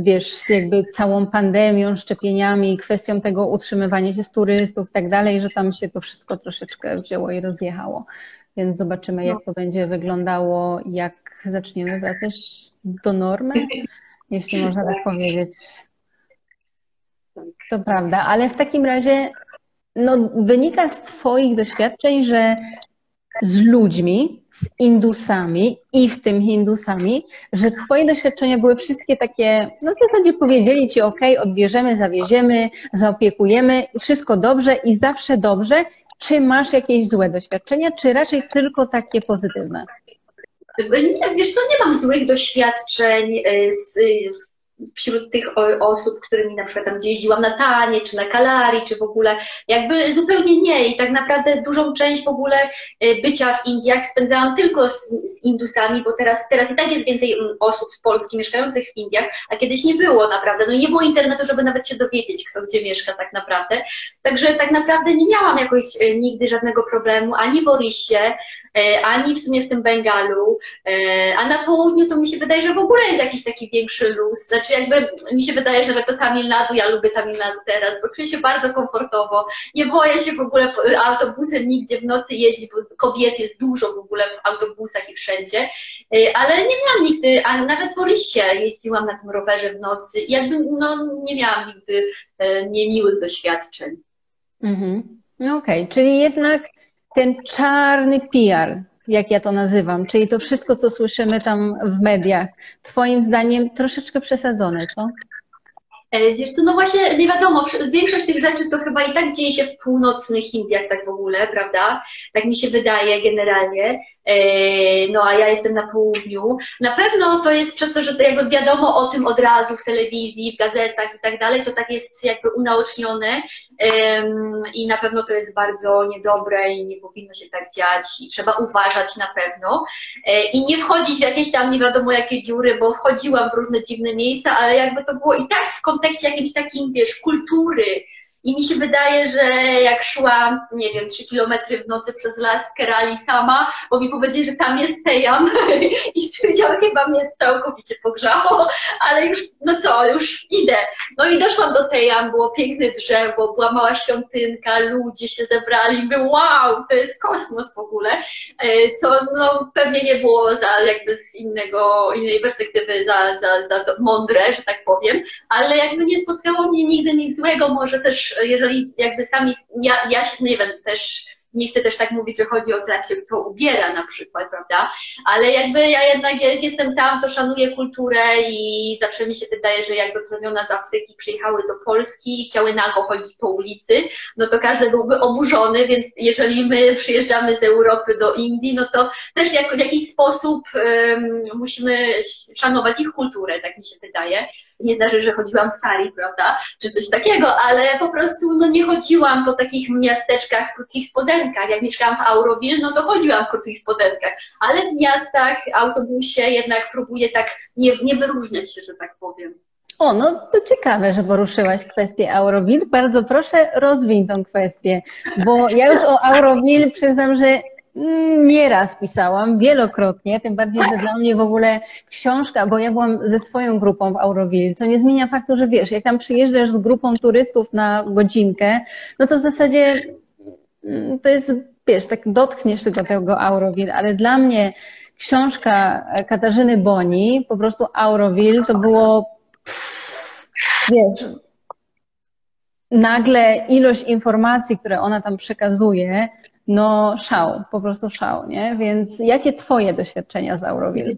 wiesz, jakby całą pandemią, szczepieniami, kwestią tego utrzymywania się z turystów i tak dalej, że tam się to wszystko troszeczkę wzięło i rozjechało. Więc zobaczymy, jak to będzie wyglądało, jak zaczniemy wracać do normy, jeśli można tak powiedzieć. To prawda, ale w takim razie no, wynika z Twoich doświadczeń, że z ludźmi, z Indusami i w tym Hindusami, że Twoje doświadczenia były wszystkie takie, no w zasadzie powiedzieli Ci, ok, odbierzemy, zawieziemy, zaopiekujemy, wszystko dobrze i zawsze dobrze. Czy masz jakieś złe doświadczenia, czy raczej tylko takie pozytywne? Nie, wiesz, to nie mam złych doświadczeń y, z, wśród tych osób, którymi na przykład tam gdzie jeździłam na Tanie, czy na Kalari, czy w ogóle, jakby zupełnie nie. I tak naprawdę dużą część w ogóle e, bycia w Indiach spędzałam tylko z, z Indusami, bo teraz, teraz i tak jest więcej mm, osób z Polski mieszkających w Indiach, a kiedyś nie było naprawdę. No nie było internetu, żeby nawet się dowiedzieć, kto gdzie mieszka tak naprawdę. Także tak naprawdę nie miałam jakoś e, nigdy żadnego problemu, ani w Orisie, ani w sumie w tym Bengalu, e, a na południu to mi się wydaje, że w ogóle jest jakiś taki większy luz. Znaczy jakby mi się wydaje, że nawet to Tamil Nadu, ja lubię Tamil Nadu teraz, bo czuję się bardzo komfortowo. Nie boję się w ogóle autobusem nigdzie w nocy jeździć, bo kobiet jest dużo w ogóle w autobusach i wszędzie. E, ale nie miałam nigdy, a nawet w Orysie jeździłam na tym rowerze w nocy i jakby no, nie miałam nigdy niemiłych doświadczeń. Mhm. No okej, okay. czyli jednak ten czarny PR, jak ja to nazywam, czyli to wszystko, co słyszymy tam w mediach, Twoim zdaniem troszeczkę przesadzone, co? E, wiesz co, no właśnie nie wiadomo, większość tych rzeczy to chyba i tak dzieje się w północnych Indiach tak w ogóle, prawda? Tak mi się wydaje generalnie. E, no a ja jestem na południu. Na pewno to jest przez to, że to jakby wiadomo o tym od razu w telewizji, w gazetach i tak dalej, to tak jest jakby unaocznione i na pewno to jest bardzo niedobre i nie powinno się tak dziać i trzeba uważać na pewno e, i nie wchodzić w jakieś tam nie wiadomo jakie dziury, bo wchodziłam w różne dziwne miejsca, ale jakby to było i tak w kontekście jakimś takim, wiesz, kultury, I mi się wydaje, że jak szłam, nie wiem, trzy kilometry w nocy przez las Kerali sama, bo mi powiedzieli, że tam jest Tejam i stwierdziłam, chyba mnie całkowicie pogrzało, ale już, no co, już idę. No i doszłam do Tejam, było piękne drzewo, była mała świątynka, ludzie się zebrali, był wow, to jest kosmos w ogóle, e, co no, pewnie nie było za jakby z innego, innej perspektywy za, za, za mądre, że tak powiem, ale jakby nie spotkało mnie nigdy nic złego, może też jeżeli jakby sami, ja, ja się, nie wiem, też nie chcę też tak mówić, że chodzi o to, jak się to ubiera na przykład, prawda? Ale jakby ja jednak jestem tam, to szanuję kulturę i zawsze mi się wydaje, że jakby plemiona z Afryki przyjechały do Polski i chciały nago chodzić po ulicy, no to każdy byłby oburzony, więc jeżeli my przyjeżdżamy z Europy do Indii, no to też jako, w jakiś sposób um, musimy szanować ich kulturę, tak mi się wydaje nie znaczy, że chodziłam w sari, prawda, czy coś takiego, ale po prostu no, nie chodziłam po takich miasteczkach w krótkich spodenkach. Jak mieszkałam w Auroville, no to chodziłam w krótkich spodenkach, ale w miastach, autobusie jednak próbuję tak nie, nie wyróżniać się, że tak powiem. O, no to ciekawe, że poruszyłaś kwestię Auroville. Bardzo proszę, rozwiń tą kwestię, bo ja już o Auroville przyznam, że Nieraz pisałam, wielokrotnie, tym bardziej, że dla mnie w ogóle książka, bo ja byłam ze swoją grupą w Auroville, co nie zmienia faktu, że wiesz, jak tam przyjeżdżasz z grupą turystów na godzinkę, no to w zasadzie mm, to jest, wiesz, tak dotkniesz tylko tego Auroville, ale dla mnie książka Katarzyny Boni, po prostu Auroville, to było, pff, wiesz, nagle ilość informacji, które ona tam przekazuje, no szał, po prostu szał, nie? Więc jakie twoje doświadczenia z Auroville?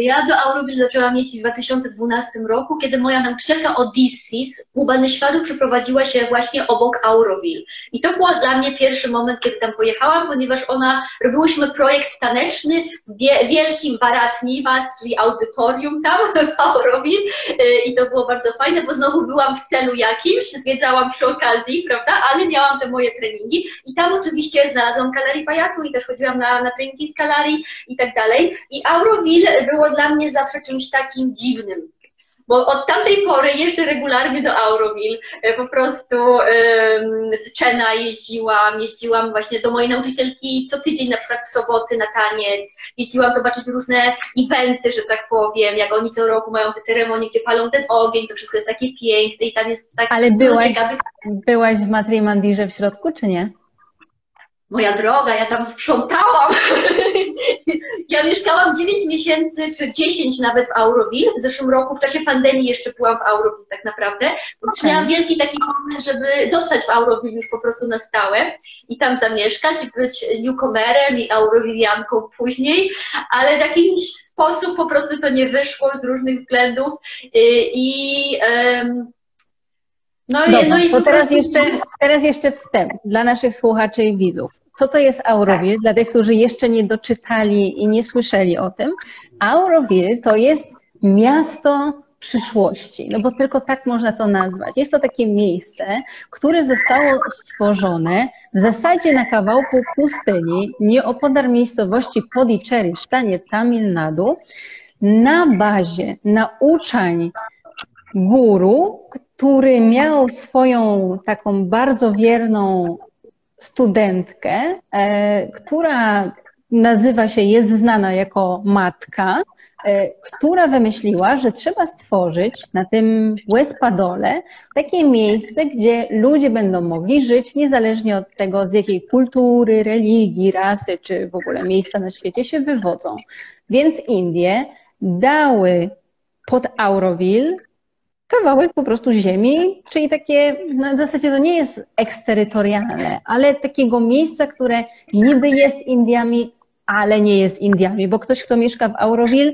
Ja do Auroville zaczęłam jeździć w 2012 roku, kiedy moja nauczycielka Odysseus u Banyśwadu przeprowadziła się właśnie obok Auroville. I to był dla mnie pierwszy moment, kiedy tam pojechałam, ponieważ ona, robiłyśmy projekt taneczny w wielkim Barat Nivas, czyli audytorium tam w Auroville y, i to było bardzo fajne, bo znowu byłam w celu jakimś, zwiedzałam przy okazji, prawda, ale miałam te moje treningi i tam oczywiście znalazłam Kalarii Pajatu i też chodziłam na, na treningi z Kalarii i tak dalej. I Auroville było było dla mnie zawsze czymś takim dziwnym. Bo od tamtej pory jeżdżę regularnie do Auroville. Po prostu z Czena jeździłam, jeździłam właśnie do mojej nauczycielki co tydzień, na przykład w soboty na taniec. Jeździłam zobaczyć różne eventy, że tak powiem, jak oni co roku mają te ceremonie, gdzie palą ten ogień, to wszystko jest takie piękne i tam jest tak Ale byłaś, ciekawych... byłaś w Matrimandirze w środku, czy nie? Moja droga, ja tam sprzątałam. Ja mieszkałam 9 miesięcy, czy 10 nawet w Auroville. W zeszłym roku, w czasie pandemii jeszcze byłam w Auroville tak naprawdę. Okay. Miałam wielki taki moment, żeby zostać w Auroville już po prostu na stałe i tam zamieszkać, być newcomerem i Aurovilianką później, ale w jakiś sposób po prostu to nie wyszło z różnych względów i no, Dobra, i, no i to teraz, prostu... jeszcze, teraz jeszcze wstęp dla naszych słuchaczy i widzów. Co to jest Auroville? Dla tych, którzy jeszcze nie doczytali i nie słyszeli o tym. Auroville to jest miasto przyszłości, no bo tylko tak można to nazwać. Jest to takie miejsce, które zostało stworzone w zasadzie na kawałku pustyni, nieopodal miejscowości Podicherry w stanie Tamil Nadu, na bazie nauczań guru, który miał swoją taką bardzo wierną studentkę, e, która nazywa się, jest znana jako matka, e, która wymyśliła, że trzeba stworzyć na tym Wespadole takie miejsce, gdzie ludzie będą mogli żyć niezależnie od tego, z jakiej kultury, religii, rasy czy w ogóle miejsca na świecie się wywodzą. Więc Indie dały pod Auroville kawałek po prostu ziemi, czyli takie, no w zasadzie to nie jest eksterytorialne, ale takiego miejsca, które niby jest Indiami, ale nie jest Indiami, bo ktoś, kto mieszka w Auroville,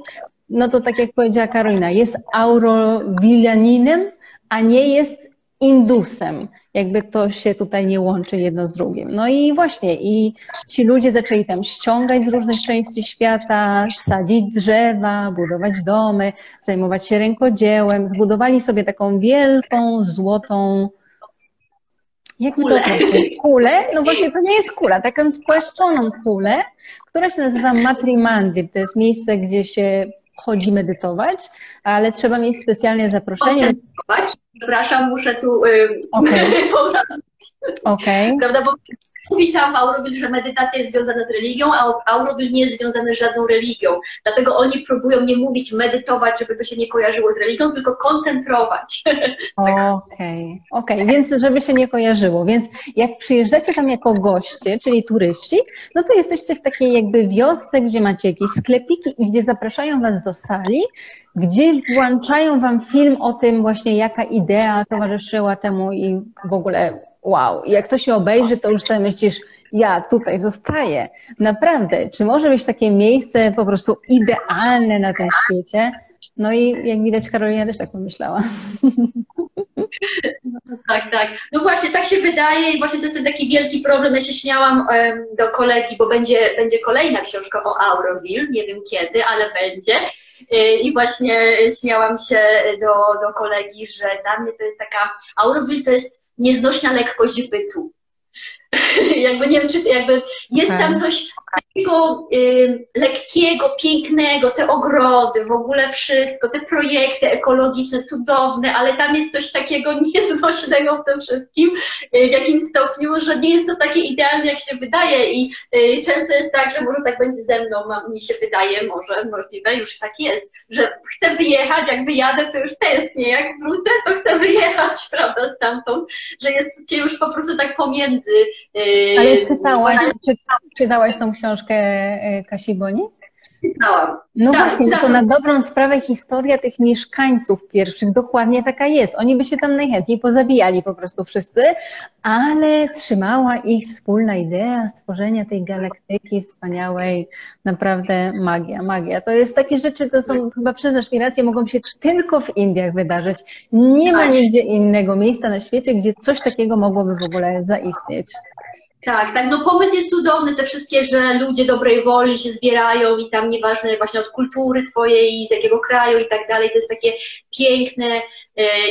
no to tak jak powiedziała Karolina, jest Aurovilianinem, a nie jest Indusem, jakby to się tutaj nie łączy jedno z drugim. No i właśnie, i ci ludzie zaczęli tam ściągać z różnych części świata, sadzić drzewa, budować domy, zajmować się rękodziełem, zbudowali sobie taką wielką, złotą jak kulę. to kulę? No właśnie to nie jest kula, taką spłaszczoną kulę, która się nazywa Matrimandir. To jest miejsce, gdzie się wchodzi medytować, ale trzeba mieć specjalne zaproszenie. Przepraszam, muszę tu yy, okay. okay. Prawda, bo mówi tam Auroville, że medytacja jest związana z religią, a Auroville nie jest związany z żadną religią. Dlatego oni próbują nie mówić medytować, żeby to się nie kojarzyło z religią, tylko koncentrować. Okej, okay. okay. więc żeby się nie kojarzyło. Więc jak przyjeżdżacie tam jako goście, czyli turyści, no to jesteście w takiej jakby wiosce, gdzie macie jakieś sklepiki i gdzie zapraszają was do sali, gdzie włączają wam film o tym właśnie, jaka idea towarzyszyła temu i w ogóle wow. I jak to się obejrzy, to już sobie myślisz, ja tutaj zostaję. Naprawdę, czy może być takie miejsce po prostu idealne na tym świecie? No i jak widać, Karolina też tak pomyślała. Tak, tak. No właśnie, tak się wydaje i właśnie to jest ten taki wielki problem. Ja się śmiałam um, do kolegi, bo będzie, będzie kolejna książka o Auroville, nie wiem kiedy, ale będzie. Y, I właśnie śmiałam się do, do kolegi, że dla mnie to jest taka, Auroville to jest nieznośna lekkość bytu. jakby nie wiem, czy jakby jest okay. tam coś takiego y, lekkiego, pięknego, te ogrody, w ogóle wszystko, te projekty ekologiczne, cudowne, ale tam jest coś takiego nieznośnego w tym wszystkim, y, w jakimś stopniu, że nie jest to takie idealne, jak się wydaje i y, często jest tak, że może tak będzie ze mną, mi się wydaje, może możliwe, już tak jest, że chcę wyjechać, jak wyjadę, to już tęsknię, jak wrócę, to chcę wyjechać, prawda, stamtąd, że jest cię już po prostu tak pomiędzy Ale czytałaś, czytałaś tą książkę y, Kasi Boni? Czytałam. No tak, właśnie, czytałam. to na dobrą sprawę historia tych mieszkańców pierwszych dokładnie taka jest. Oni by się tam najchętniej pozabijali po prostu wszyscy, ale trzymała ich wspólna idea stworzenia tej galaktyki wspaniałej, naprawdę magia, magia. To jest takie rzeczy, to są chyba przyznasz mi rację, mogą się tylko w Indiach wydarzyć. Nie ma tak. nigdzie innego miejsca na świecie, gdzie coś takiego mogłoby w ogóle zaistnieć. Tak, tak, no pomysł jest cudowny, te wszystkie, że ludzie dobrej woli się zbierają i tam nieważne właśnie od kultury twojej, z jakiego kraju i tak dalej, to jest takie piękne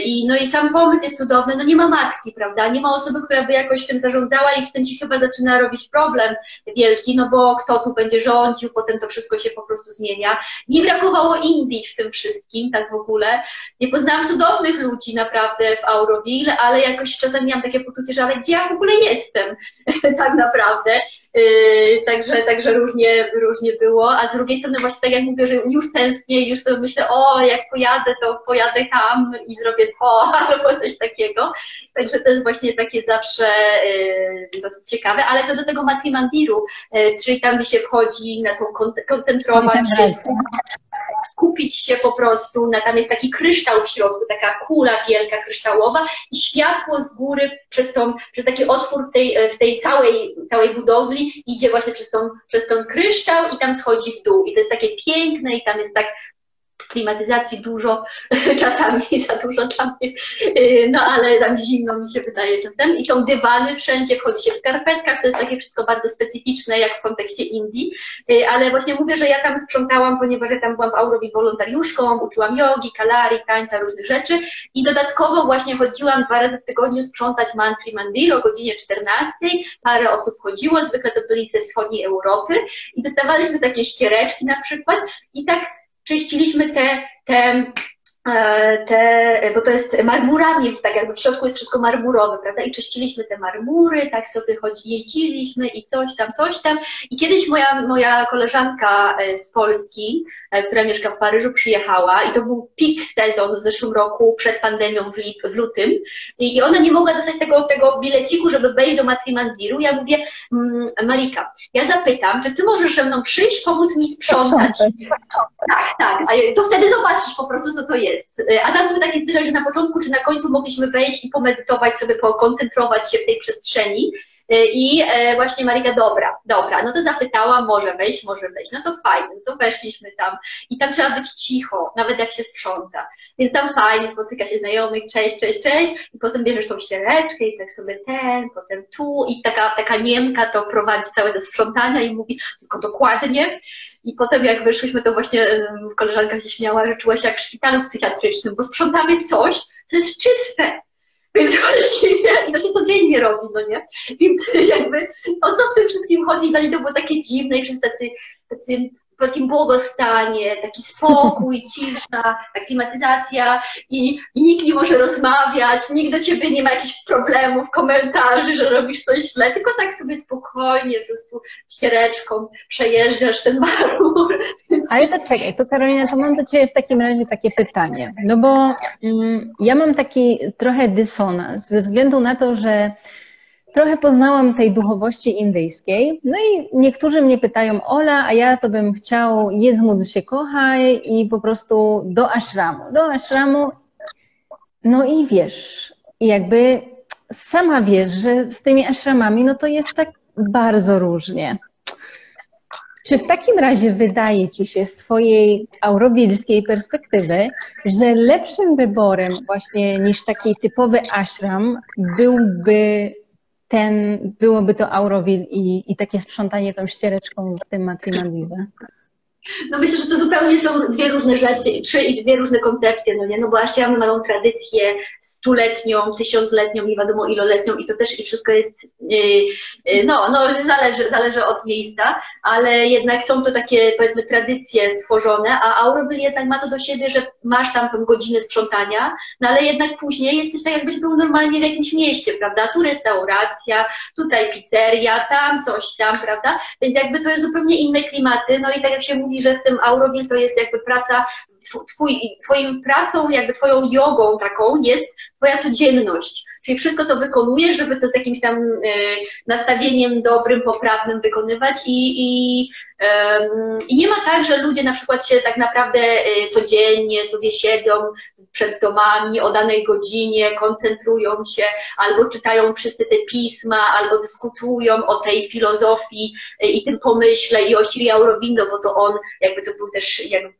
i no i sam pomysł jest cudowny, no nie ma matki, prawda, nie ma osoby, która by jakoś tym zarządzała i w tym ci chyba zaczyna robić problem wielki, no bo kto tu będzie rządził, potem to wszystko się po prostu zmienia. Nie brakowało Indii w tym wszystkim, tak w ogóle. Nie poznałam cudownych ludzi naprawdę w Auroville, ale jakoś czasami miałam takie poczucie, że ale gdzie ja w ogóle jestem? tak naprawdę. Yy, także, także różnie, różnie było, a z drugiej strony właśnie tak jak mówię, że już tęsknię, już sobie myślę, o jak pojadę, to pojadę tam i zrobię to, albo coś takiego. Także to jest właśnie takie zawsze yy, dosyć ciekawe, ale co do tego Mandiru, yy, czyli tam, gdzie się wchodzi na tą koncentrować się, skupić się po prostu, na, tam jest taki kryształ w środku, taka kula wielka kryształowa i światło z góry przez, tą, przez taki otwór w tej, w tej całej, całej budowli idzie właśnie przez, tą, przez ten kryształ i tam schodzi w dół. I to jest takie piękne i tam jest tak klimatyzacji dużo, czasami za dużo dla mnie, y, no ale tam zimno mi się wydaje czasem. I są dywany wszędzie, wchodzi się w skarpetkach, to jest takie wszystko bardzo specyficzne, jak w kontekście Indii. Y, ale właśnie mówię, że ja tam sprzątałam, ponieważ ja tam byłam w Aurowi wolontariuszką, uczyłam jogi, kalari, tańca, różnych rzeczy i dodatkowo właśnie chodziłam dwa razy w tygodniu sprzątać Mantri Mandir o godzinie 14. Parę osób chodziło, zwykle to byli ze wschodniej Europy i dostawaliśmy takie ściereczki na przykład i tak czyściliśmy te, te te, bo to jest marmurami, tak jakby w środku jest wszystko marmurowe, prawda? I czyściliśmy te marmury, tak sobie chodzi, jeździliśmy i coś tam, coś tam. I kiedyś moja, moja koleżanka e, z Polski, E, która mieszka w Paryżu, przyjechała i to był pik sezon w zeszłym roku, przed pandemią w, lip, w lutym i ona nie mogła dostać tego, tego bileciku, żeby wejść do Matrimandiru. Ja mówię, mm, Marika, ja zapytam, czy ty możesz ze mną przyjść, pomóc mi sprzątać? Tak, tak, a to wtedy zobaczysz po prostu, co to jest. E, a tam były takie zwyczaj, że na początku czy na końcu mogliśmy wejść i pomedytować sobie, pokoncentrować się w tej przestrzeni. E, I e, właśnie Marika, dobra, dobra, no to zapytałam, może wejść, może wejść. No to fajnie, no to weszliśmy tam. I tam trzeba być cicho, nawet jak się sprząta. Więc tam fajnie, spotyka się znajomych, cześć, cześć, cześć. I potem bierzesz tą ściereczkę i tak sobie ten, potem tu. I taka, taka Niemka to prowadzi całe te sprzątania i mówi tylko dokładnie. I potem jak wyszliśmy, to właśnie koleżanka się śmiała, że czuła się jak w szpitalu psychiatrycznym, bo sprzątamy coś, co jest czyste. Więc właściwie, i to się codziennie robi, no nie? Więc jakby o co w tym wszystkim chodzi, dla mnie to było takie dziwne i wszyscy tacy, tacy takim błogostanie, taki spokój, cisza, ta klimatyzacja i, i nikt nie może rozmawiać, nikt do ciebie nie ma jakichś problemów, komentarzy, że robisz coś źle, tylko tak sobie spokojnie po prostu ściereczką przejeżdżasz ten marmur. Ale to czekaj, to Karolina, to mam do Ciebie w takim razie takie pytanie, no bo mm, ja mam taki trochę dysonans ze względu na to, że trochę poznałam tej duchowości indyjskiej. No i niektórzy mnie pytają, Ola, a ja to bym chciał, jest módl się kochaj i po prostu do ashramu. Do ashramu. No i wiesz, jakby sama wiesz, że z tymi ashramami, no to jest tak bardzo różnie. Czy w takim razie wydaje Ci się z Twojej aurowilskiej perspektywy, że lepszym wyborem właśnie niż taki typowy ashram byłby ten, byłoby to Auroville i, i takie sprzątanie tą ściereczką w tym Matrimandirze? No myślę, że to zupełnie są dwie różne rzeczy, trzy i dwie różne koncepcje, no nie? No bo Asiamy mają tradycję stuletnią, tysiącletnią, nie wiadomo iloletnią i to też i wszystko jest, yy, yy, no, no zależy, zależy od miejsca, ale jednak są to takie, powiedzmy, tradycje tworzone, a Auroville jednak ma to do siebie, że masz tam tę godzinę sprzątania, no ale jednak później jesteś tak jakbyś był normalnie w jakimś mieście, prawda? Tu restauracja, tutaj pizzeria, tam coś tam, prawda? Więc jakby to jest zupełnie inne klimaty, no i tak jak się mówi, że w tym Auroville to jest jakby praca, twój, twoim pracą, jakby twoją jogą taką jest twoja codzienność. Czyli wszystko to wykonujesz, żeby to z jakimś tam e, nastawieniem dobrym, poprawnym wykonywać i, i, i nie ma tak, że ludzie na przykład się tak naprawdę e, codziennie sobie siedzą przed domami o danej godzinie, koncentrują się, albo czytają wszyscy te pisma, albo dyskutują o tej filozofii e, i tym pomyśle i o Siri Aurobindo, bo to on jakby to był też jakby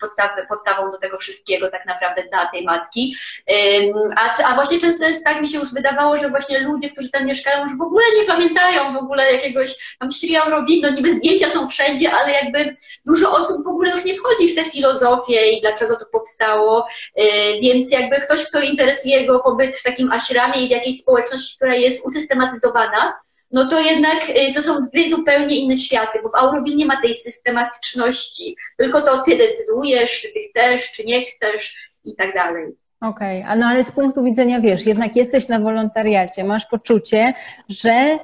podstawą do tego wszystkiego tak naprawdę dla tej matki. A, a właśnie często jest tak, mi się już wydawało, że właśnie ludzie, którzy tam mieszkają, już w ogóle nie pamiętają w ogóle jakiegoś tam Siri Aurobindo, niby zdjęcia są wszędzie, ale jakby dużo osób w ogóle już nie wchodzi w tę filozofię i dlaczego to powstało, e, więc jakby ktoś, kto interesuje go pobyt w takim aśramie i w jakiejś społeczności, która jest usystematyzowana, no to jednak e, to są dwie zupełnie inne światy, bo w Auroville nie ma tej systematyczności, tylko to ty decydujesz, czy ty chcesz, czy nie chcesz i tak dalej. Okej, okay. no ale z punktu widzenia, wiesz, jednak jesteś na wolontariacie, masz poczucie, że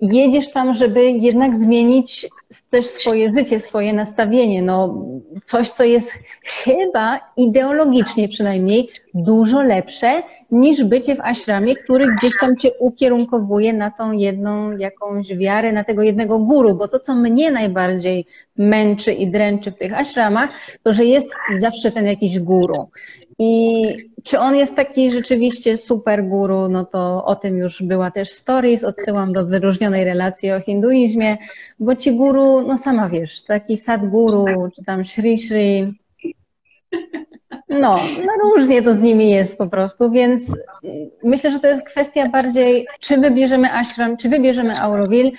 jedziesz tam, żeby jednak zmienić też swoje życie, swoje nastawienie. No, coś, co jest chyba ideologicznie przynajmniej dużo lepsze niż bycie w ashramie, który gdzieś tam cię ukierunkowuje na tą jedną jakąś wiarę, na tego jednego guru, bo to, co mnie najbardziej męczy i dręczy w tych ashramach, to, że jest zawsze ten jakiś guru. I czy on jest taki rzeczywiście super guru, no to o tym już była też stories, odsyłam do wyróżnionej relacji o hinduizmie, bo ci guru, no sama wiesz, taki sadguru, czy tam Shri Shri, no, no różnie to z nimi jest po prostu, więc myślę, że to jest kwestia bardziej, czy wybierzemy ashram, czy wybierzemy Auroville,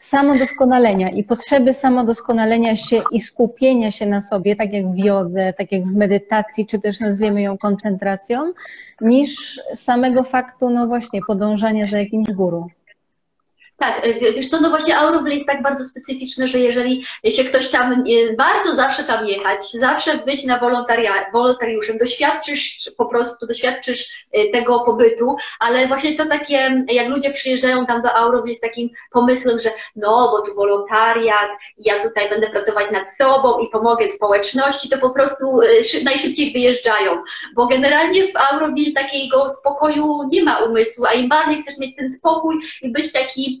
samodoskonalenia i potrzeby samodoskonalenia się i skupienia się na sobie, tak jak w jodze, tak jak w medytacji, czy też nazwiemy ją koncentracją, niż samego faktu, no właśnie, podążania za jakimś guru. Tak, e, wiesz no właśnie Auroville jest tak bardzo specyficzne, że jeżeli się ktoś tam, e, warto zawsze tam jechać, zawsze być na wolontariuszem, doświadczysz po prostu, doświadczysz e, tego pobytu, ale właśnie to takie, jak ludzie przyjeżdżają tam do Auroville z takim pomysłem, że no, bo tu wolontariat, ja tutaj będę pracować nad sobą i pomogę społeczności, to po prostu najszybciej wyjeżdżają, bo generalnie w Auroville takiego spokoju nie ma umysłu, a im bardziej chcesz mieć ten spokój i być taki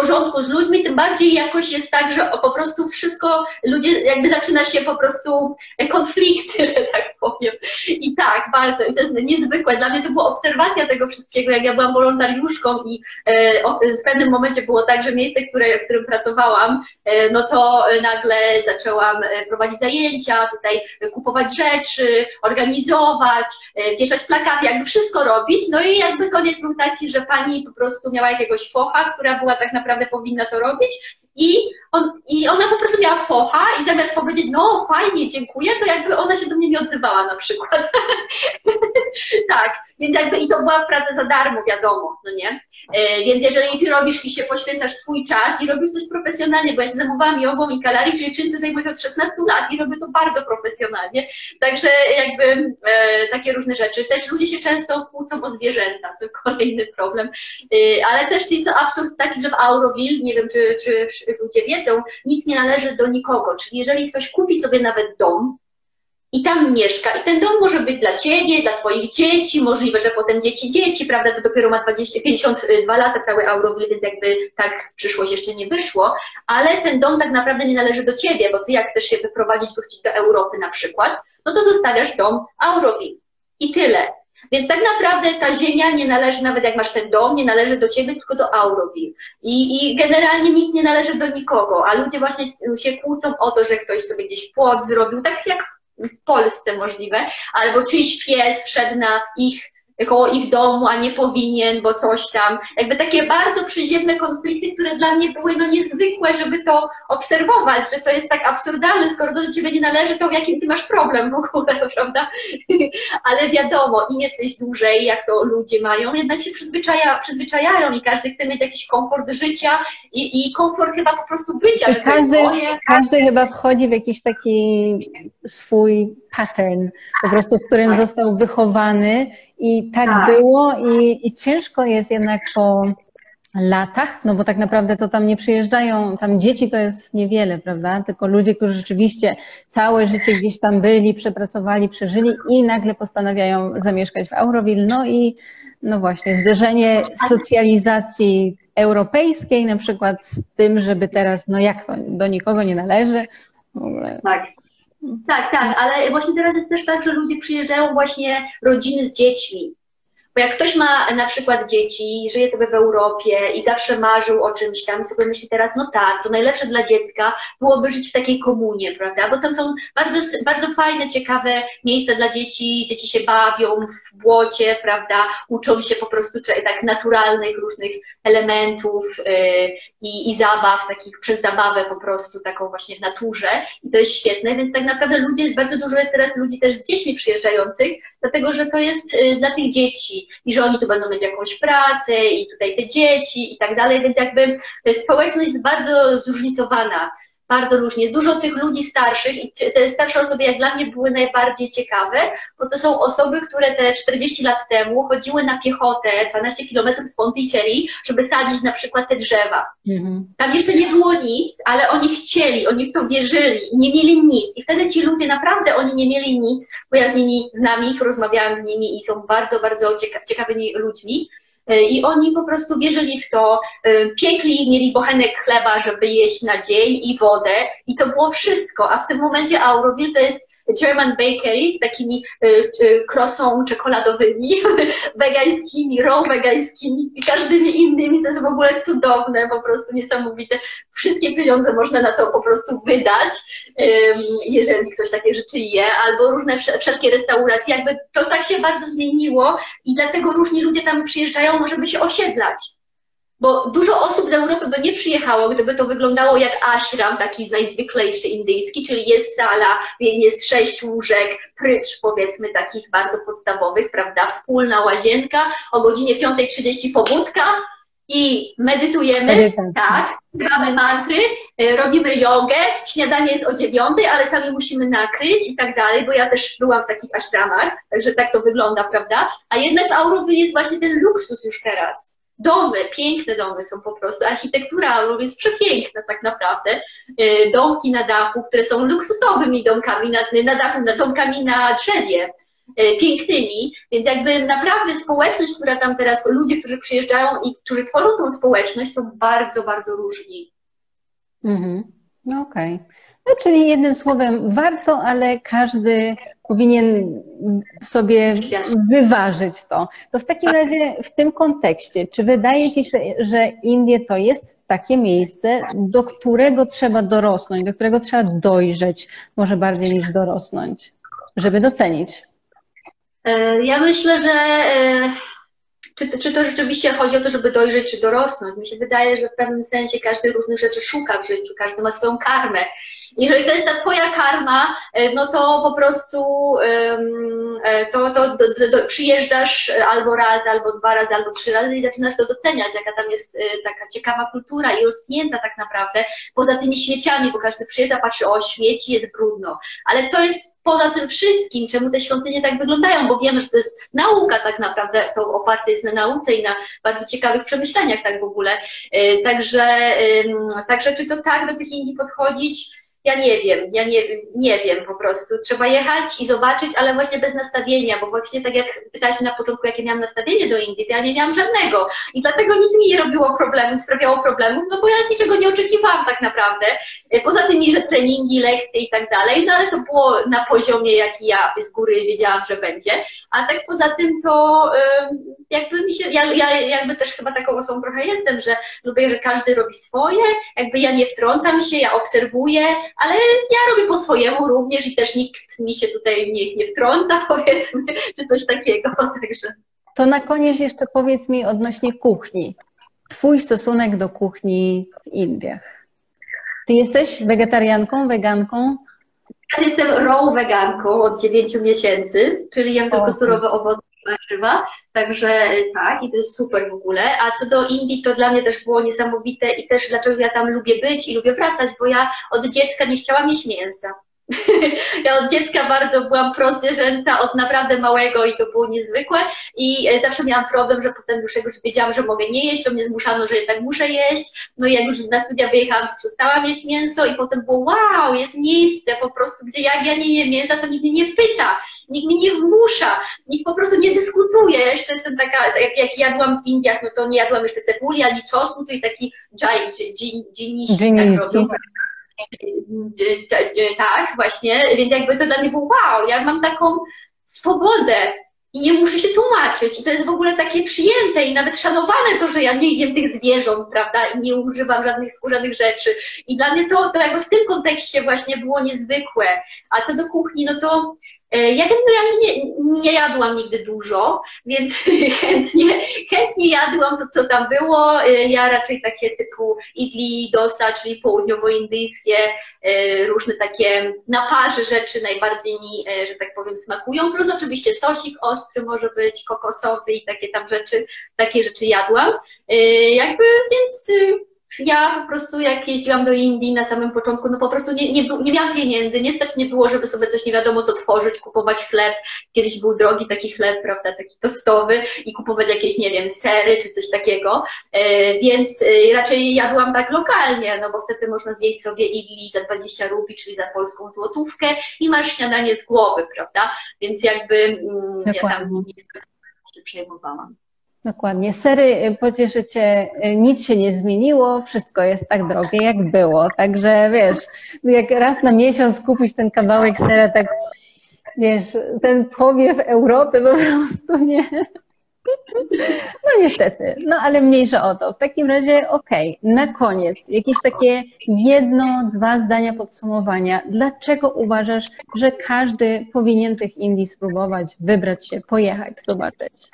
porządku z ludźmi, tym bardziej jakoś jest tak, że po prostu wszystko, ludzie, jakby zaczyna się po prostu konflikty, że tak powiem. I tak, bardzo. I to jest niezwykłe. Dla mnie to była obserwacja tego wszystkiego, jak ja byłam wolontariuszką i e, w pewnym momencie było tak, że miejsce, które, w którym pracowałam, e, no to nagle zaczęłam e, prowadzić zajęcia, tutaj kupować rzeczy, organizować, wieszać plakaty, jakby wszystko robić. No i jakby koniec był taki, że pani po prostu miała jakiegoś focha, która była tak naprawdę naprawdę powinna to robić i, on, I ona po prostu miała focha i zamiast powiedzieć, no fajnie, dziękuję, to jakby ona się do mnie nie odzywała na przykład. tak, więc jakby i to była praca za darmo, wiadomo, no nie? E, więc jeżeli ty robisz i się poświęcasz swój czas i robisz coś profesjonalnie, bo ja się zajmowałam jogą i kalarii, czyli czymś, co zajmuję od 16 lat i robię to bardzo profesjonalnie. Także jakby e, takie różne rzeczy. Też ludzie się często kłócą o zwierzęta, to kolejny problem. E, ale też jest to absurd taki, że w Auroville, nie wiem, czy, czy ludzie wiedzą, nic nie należy do nikogo. Czyli jeżeli ktoś kupi sobie nawet dom, i tam mieszka. I ten dom może być dla ciebie, dla twoich dzieci, możliwe, że potem dzieci dzieci, prawda, to dopiero ma 20, 52 lata cały Auroville, więc jakby tak w przyszłość jeszcze nie wyszło, ale ten dom tak naprawdę nie należy do ciebie, bo ty jak chcesz się wyprowadzić, wrócić do Europy na przykład, no to zostawiasz dom Auroville. I tyle. Więc tak naprawdę ta ziemia nie należy, nawet jak masz ten dom, nie należy do ciebie, tylko do Auroville. I, I generalnie nic nie należy do nikogo, a ludzie właśnie się kłócą o to, że ktoś sobie gdzieś płot zrobił, tak jak w Polsce możliwe, albo czyjś pies wszedł na ich koło ich domu, a nie powinien, bo coś tam. Jakby takie bardzo przyziemne konflikty, które dla mnie były no niezwykłe, żeby to obserwować, że to jest tak absurdalne, skoro do ciebie nie należy, to w jakim ty masz problem w ogóle, prawda? Ale wiadomo, im jesteś dłużej, jak to ludzie mają, jednak się przyzwyczaja, przyzwyczajają i każdy chce mieć jakiś komfort życia i, i komfort chyba po prostu bycia. Że każdy, moje, każdy chyba wchodzi w jakiś taki swój pattern, po prostu w którym tak. został wychowany i tak, tak. było i, i ciężko jest jednak po latach, no bo tak naprawdę to tam nie przyjeżdżają, tam dzieci to jest niewiele, prawda? Tylko ludzie, którzy rzeczywiście całe życie gdzieś tam byli, przepracowali, przeżyli i nagle postanawiają zamieszkać w Auroville. No i no właśnie, zderzenie socjalizacji europejskiej na przykład z tym, żeby teraz, no jak to, do nikogo nie należy. W ogóle. Tak. Tak, tak, ale właśnie teraz jest też tak, że ludzie przyjeżdżają właśnie rodziny z dziećmi. Bo jak ktoś ma na przykład dzieci, żyje sobie w Europie i zawsze marzył o czymś tam, sobie myśli teraz, no tak, to najlepsze dla dziecka byłoby żyć w takiej komunie, prawda? Bo tam są bardzo, bardzo fajne, ciekawe miejsca dla dzieci, dzieci się bawią w błocie, prawda? Uczą się po prostu tak naturalnych różnych elementów yy, i, i zabaw, takich przez zabawę po prostu, taką właśnie w naturze. I to jest świetne, więc tak naprawdę ludzie, bardzo dużo jest teraz ludzi też z dziećmi przyjeżdżających, dlatego że to jest yy, dla tych dzieci i że oni tu będą mieć jakąś pracę i tutaj te dzieci i tak dalej, więc jakby społeczność jest bardzo zróżnicowana bardzo różnie. Jest dużo tych ludzi starszych i te starsze osoby jak dla mnie były najbardziej ciekawe, bo to są osoby, które te 40 lat temu chodziły na piechotę 12 kilometrów z Ponticelli, żeby sadzić na przykład te drzewa. Mhm. Tam jeszcze nie było nic, ale oni chcieli, oni w to wierzyli i nie mieli nic. I wtedy ci ludzie naprawdę oni nie mieli nic, bo ja z nimi, z nami ich rozmawiałam z nimi i są bardzo, bardzo cieka ciekawymi ludźmi. E, I oni po prostu wierzyli w to, e, piekli, mieli bochenek chleba, żeby jeść na dzień i wodę i to było wszystko. A w tym momencie Auroville to jest German Bakery z takimi krosą y, czekoladowymi, wegańskimi, raw wegańskimi i każdymi innymi. To jest w ogóle cudowne, po prostu niesamowite. Wszystkie pieniądze można na to po prostu wydać, jeżeli ktoś takie rzeczy je, albo różne wszelkie restauracje. Jakby to tak się bardzo zmieniło i dlatego różni ludzie tam przyjeżdżają, żeby się osiedlać. Bo dużo osób z Europy by nie przyjechało, gdyby to wyglądało jak ashram, taki najzwyklejszy indyjski, czyli jest sala, jest sześć łóżek, prycz powiedzmy takich bardzo podstawowych, prawda, wspólna łazienka, o godzinie 5.30 pobudka i medytujemy, tak, gramy mantry, e, robimy jogę, śniadanie jest o dziewiątej, ale sami musimy nakryć i tak dalej, bo ja też byłam w takich ashramach, także tak to wygląda, prawda, a jednak w Aurowie jest właśnie ten luksus już teraz domy, piękne domy są po prostu, architektura jest przepiękna tak naprawdę, e, domki na dachu, które są luksusowymi domkami na, na dachu, na domkami na drzewie, e, pięknymi, więc jakby naprawdę społeczność, która tam teraz, ludzie, którzy przyjeżdżają i którzy tworzą tą społeczność są bardzo, bardzo różni. Mhm. No okej. Okay. No, czyli jednym słowem, warto, ale każdy powinien sobie wyważyć to. To w takim razie w tym kontekście, czy wydaje Ci się, że Indie to jest takie miejsce, do którego trzeba dorosnąć, do którego trzeba dojrzeć, może bardziej niż dorosnąć, żeby docenić? E, ja myślę, że e, czy, czy to rzeczywiście chodzi o to, żeby dojrzeć, czy dorosnąć. Mi się wydaje, że w pewnym sensie każdy różnych rzeczy szuka w życiu, każdy ma swoją karmę. Jeżeli to jest ta twoja karma, e, no to po prostu e, to, to do, do, przyjeżdżasz albo raz, albo dwa razy, albo trzy razy i zaczynasz to doceniać, jaka tam jest e, taka ciekawa kultura i rozknięta tak naprawdę, poza tymi śmieciami, bo każdy przyjeżdża, patrzy, o śmieci, jest brudno. Ale co jest poza tym wszystkim, czemu te świątynie tak wyglądają, bo wiemy, że to jest nauka tak naprawdę, to oparte jest na nauce i na bardzo ciekawych przemyśleniach tak w ogóle. Także, także czy to tak do tych Indii podchodzić? Ja nie wiem, ja nie, nie wiem po prostu. Trzeba jechać i zobaczyć, ale właśnie bez nastawienia, bo właśnie tak jak pytałeś na początku, jakie miałam nastawienie do Indii, to ja nie miałam żadnego. I dlatego nic mi nie robiło problemu, sprawiało problemów, no bo ja niczego nie oczekiwałam tak naprawdę. E, poza tymi, że treningi, lekcje i tak dalej, no ale to było na poziomie, jaki ja z góry wiedziałam, że będzie. A tak poza tym to jakby mi się, ja, ja jakby też chyba taką osobą trochę jestem, że lubię, że każdy robi swoje, jakby ja nie wtrącam się, ja obserwuję, ale ja robię po swojemu również i też nikt mi się tutaj nie, nie wtrąca, powiedzmy, czy coś takiego, także. To na koniec jeszcze powiedz mi odnośnie kuchni. Twój stosunek do kuchni w Indiach. Ty jesteś wegetarianką, weganką? Ja jestem raw weganką od 9 miesięcy, czyli jem tylko surowe owoce także tak, i to jest super w ogóle. A co do Indii, to dla mnie też było niesamowite i też dlaczego ja tam lubię być i lubię wracać, bo ja od dziecka nie chciałam jeść mięsa. Ja od dziecka bardzo byłam prozwierzęca, od naprawdę małego i to było niezwykłe i e, zawsze miałam problem, że potem już jak już wiedziałam, że mogę nie jeść, to mnie zmuszano, że jednak muszę jeść. No i jak już na studia wyjechałam, to przestałam jeść mięso i potem było wow, jest miejsce po prostu, gdzie jak ja nie jem mięsa, to nikt mnie nie pyta, nikt mnie nie wmusza, nikt po prostu nie dyskutuje. Ja jeszcze jestem taka, jak, jak jadłam w Indiach, no to nie jadłam jeszcze cebuli ani czosnku, czyli taki dżaj, dżiniści, tak robią tak, właśnie, więc jakby to dla mnie było wow, ja mam taką swobodę i nie muszę się tłumaczyć. I to jest w ogóle takie przyjęte i nawet szanowane to, że ja nie jem tych zwierząt, prawda, i nie używam żadnych skórzanych rzeczy. I dla mnie to, to jakby w tym kontekście właśnie było niezwykłe. A co do kuchni, no to ja generalnie nie, jadłam nigdy dużo, więc chętnie, chętnie jadłam to, co tam było. E, ja raczej takie typu idli, dosa, czyli południowoindyjskie, e, różne takie naparzy rzeczy najbardziej mi, że tak powiem, smakują. Plus oczywiście sosik ostry może być, kokosowy i takie tam rzeczy, takie rzeczy jadłam. Jakby, więc ja po prostu jak jeździłam do Indii na samym początku, no po prostu nie, nie, nie miałam pieniędzy, nie stać mnie było, żeby sobie coś nie wiadomo co tworzyć, kupować chleb. Kiedyś był drogi taki chleb, prawda, taki tostowy i kupować jakieś, nie wiem, sery czy coś takiego. E, więc e, raczej jadłam tak lokalnie, no bo wtedy można zjeść sobie idli za 20 rupi, czyli za polską złotówkę i masz śniadanie z głowy, prawda? Więc jakby mm, ja tam nie się przejmowałam. Dokładnie. Sery, y, pocieszycie, y, nic się nie zmieniło, wszystko jest tak drogie, jak było. Także wiesz, jak raz na miesiąc kupić ten kawałek sera, tak wiesz, ten powiew Europy po prostu nie. No niestety, no ale mniejsza o to. W takim razie, okej, okay. na koniec jakieś takie jedno, dwa zdania podsumowania. Dlaczego uważasz, że każdy powinien tych Indii spróbować, wybrać się, pojechać, zobaczyć?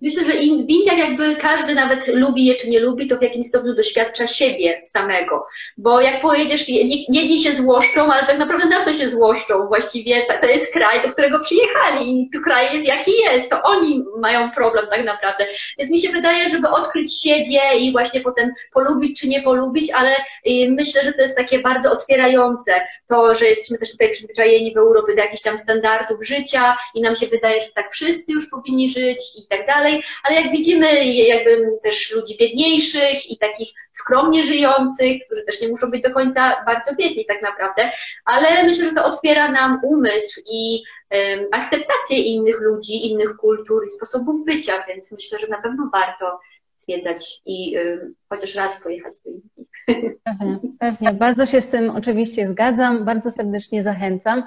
Myślę, że w Indiach jakby każdy nawet lubi je czy nie lubi, to w jakimś stopniu doświadcza siebie samego. Bo jak pojedziesz, jedni się złoszczą, ale tak naprawdę na co się złoszczą? Właściwie to jest kraj, do którego przyjechali i tu kraj jest jaki jest, to oni mają problem tak naprawdę. Więc mi się wydaje, żeby odkryć siebie i właśnie potem polubić czy nie polubić, ale y, myślę, że to jest takie bardzo otwierające. To, że jesteśmy też tutaj przyzwyczajeni w Europie do jakichś tam standardów życia i nam się wydaje, że tak wszyscy już powinni żyć i tak dalej dalej, ale jak widzimy jakby też ludzi biedniejszych i takich skromnie żyjących, którzy też nie muszą być do końca bardzo biedni tak naprawdę, ale myślę, że to otwiera nam umysł i um, akceptację innych ludzi, innych kultur i sposobów bycia, więc myślę, że na pewno warto zwiedzać i um, chociaż raz pojechać do Indii. Pewnie, pewnie. Bardzo się z tym oczywiście zgadzam, bardzo serdecznie zachęcam.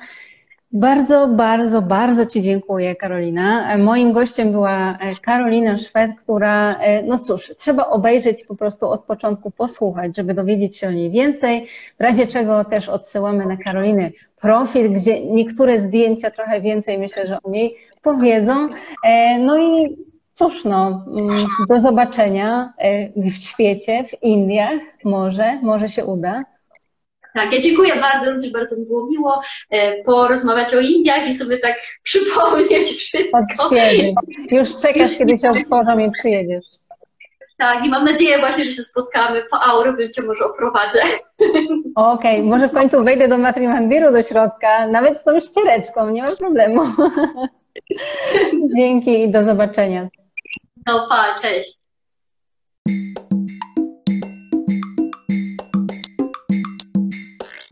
Bardzo, bardzo, bardzo Ci dziękuję, Karolina. Moim gościem była e, Karolina Szwed, która, e, no cóż, trzeba obejrzeć po prostu od początku, posłuchać, żeby dowiedzieć się o niej więcej. W razie czego też odsyłamy na Karoliny profil, gdzie niektóre zdjęcia trochę więcej myślę, że o niej powiedzą. E, no i cóż, no, mm, do zobaczenia w świecie, w Indiach. Może, może się uda. Tak, ja dziękuję bardzo, też bardzo mi było miło e, porozmawiać o Indiach i sobie tak przypomnieć wszystko. Odświeżyć. Już czekasz, kiedy się otworzą i przyjedziesz. Tak, i mam nadzieję właśnie, że się spotkamy po Auro, więc Cię może oprowadzę. Okej, okay, może w końcu wejdę do Matrimandiru do środka, nawet z tą ściereczką, nie ma problemu. Dzięki i do zobaczenia. No pa, cześć.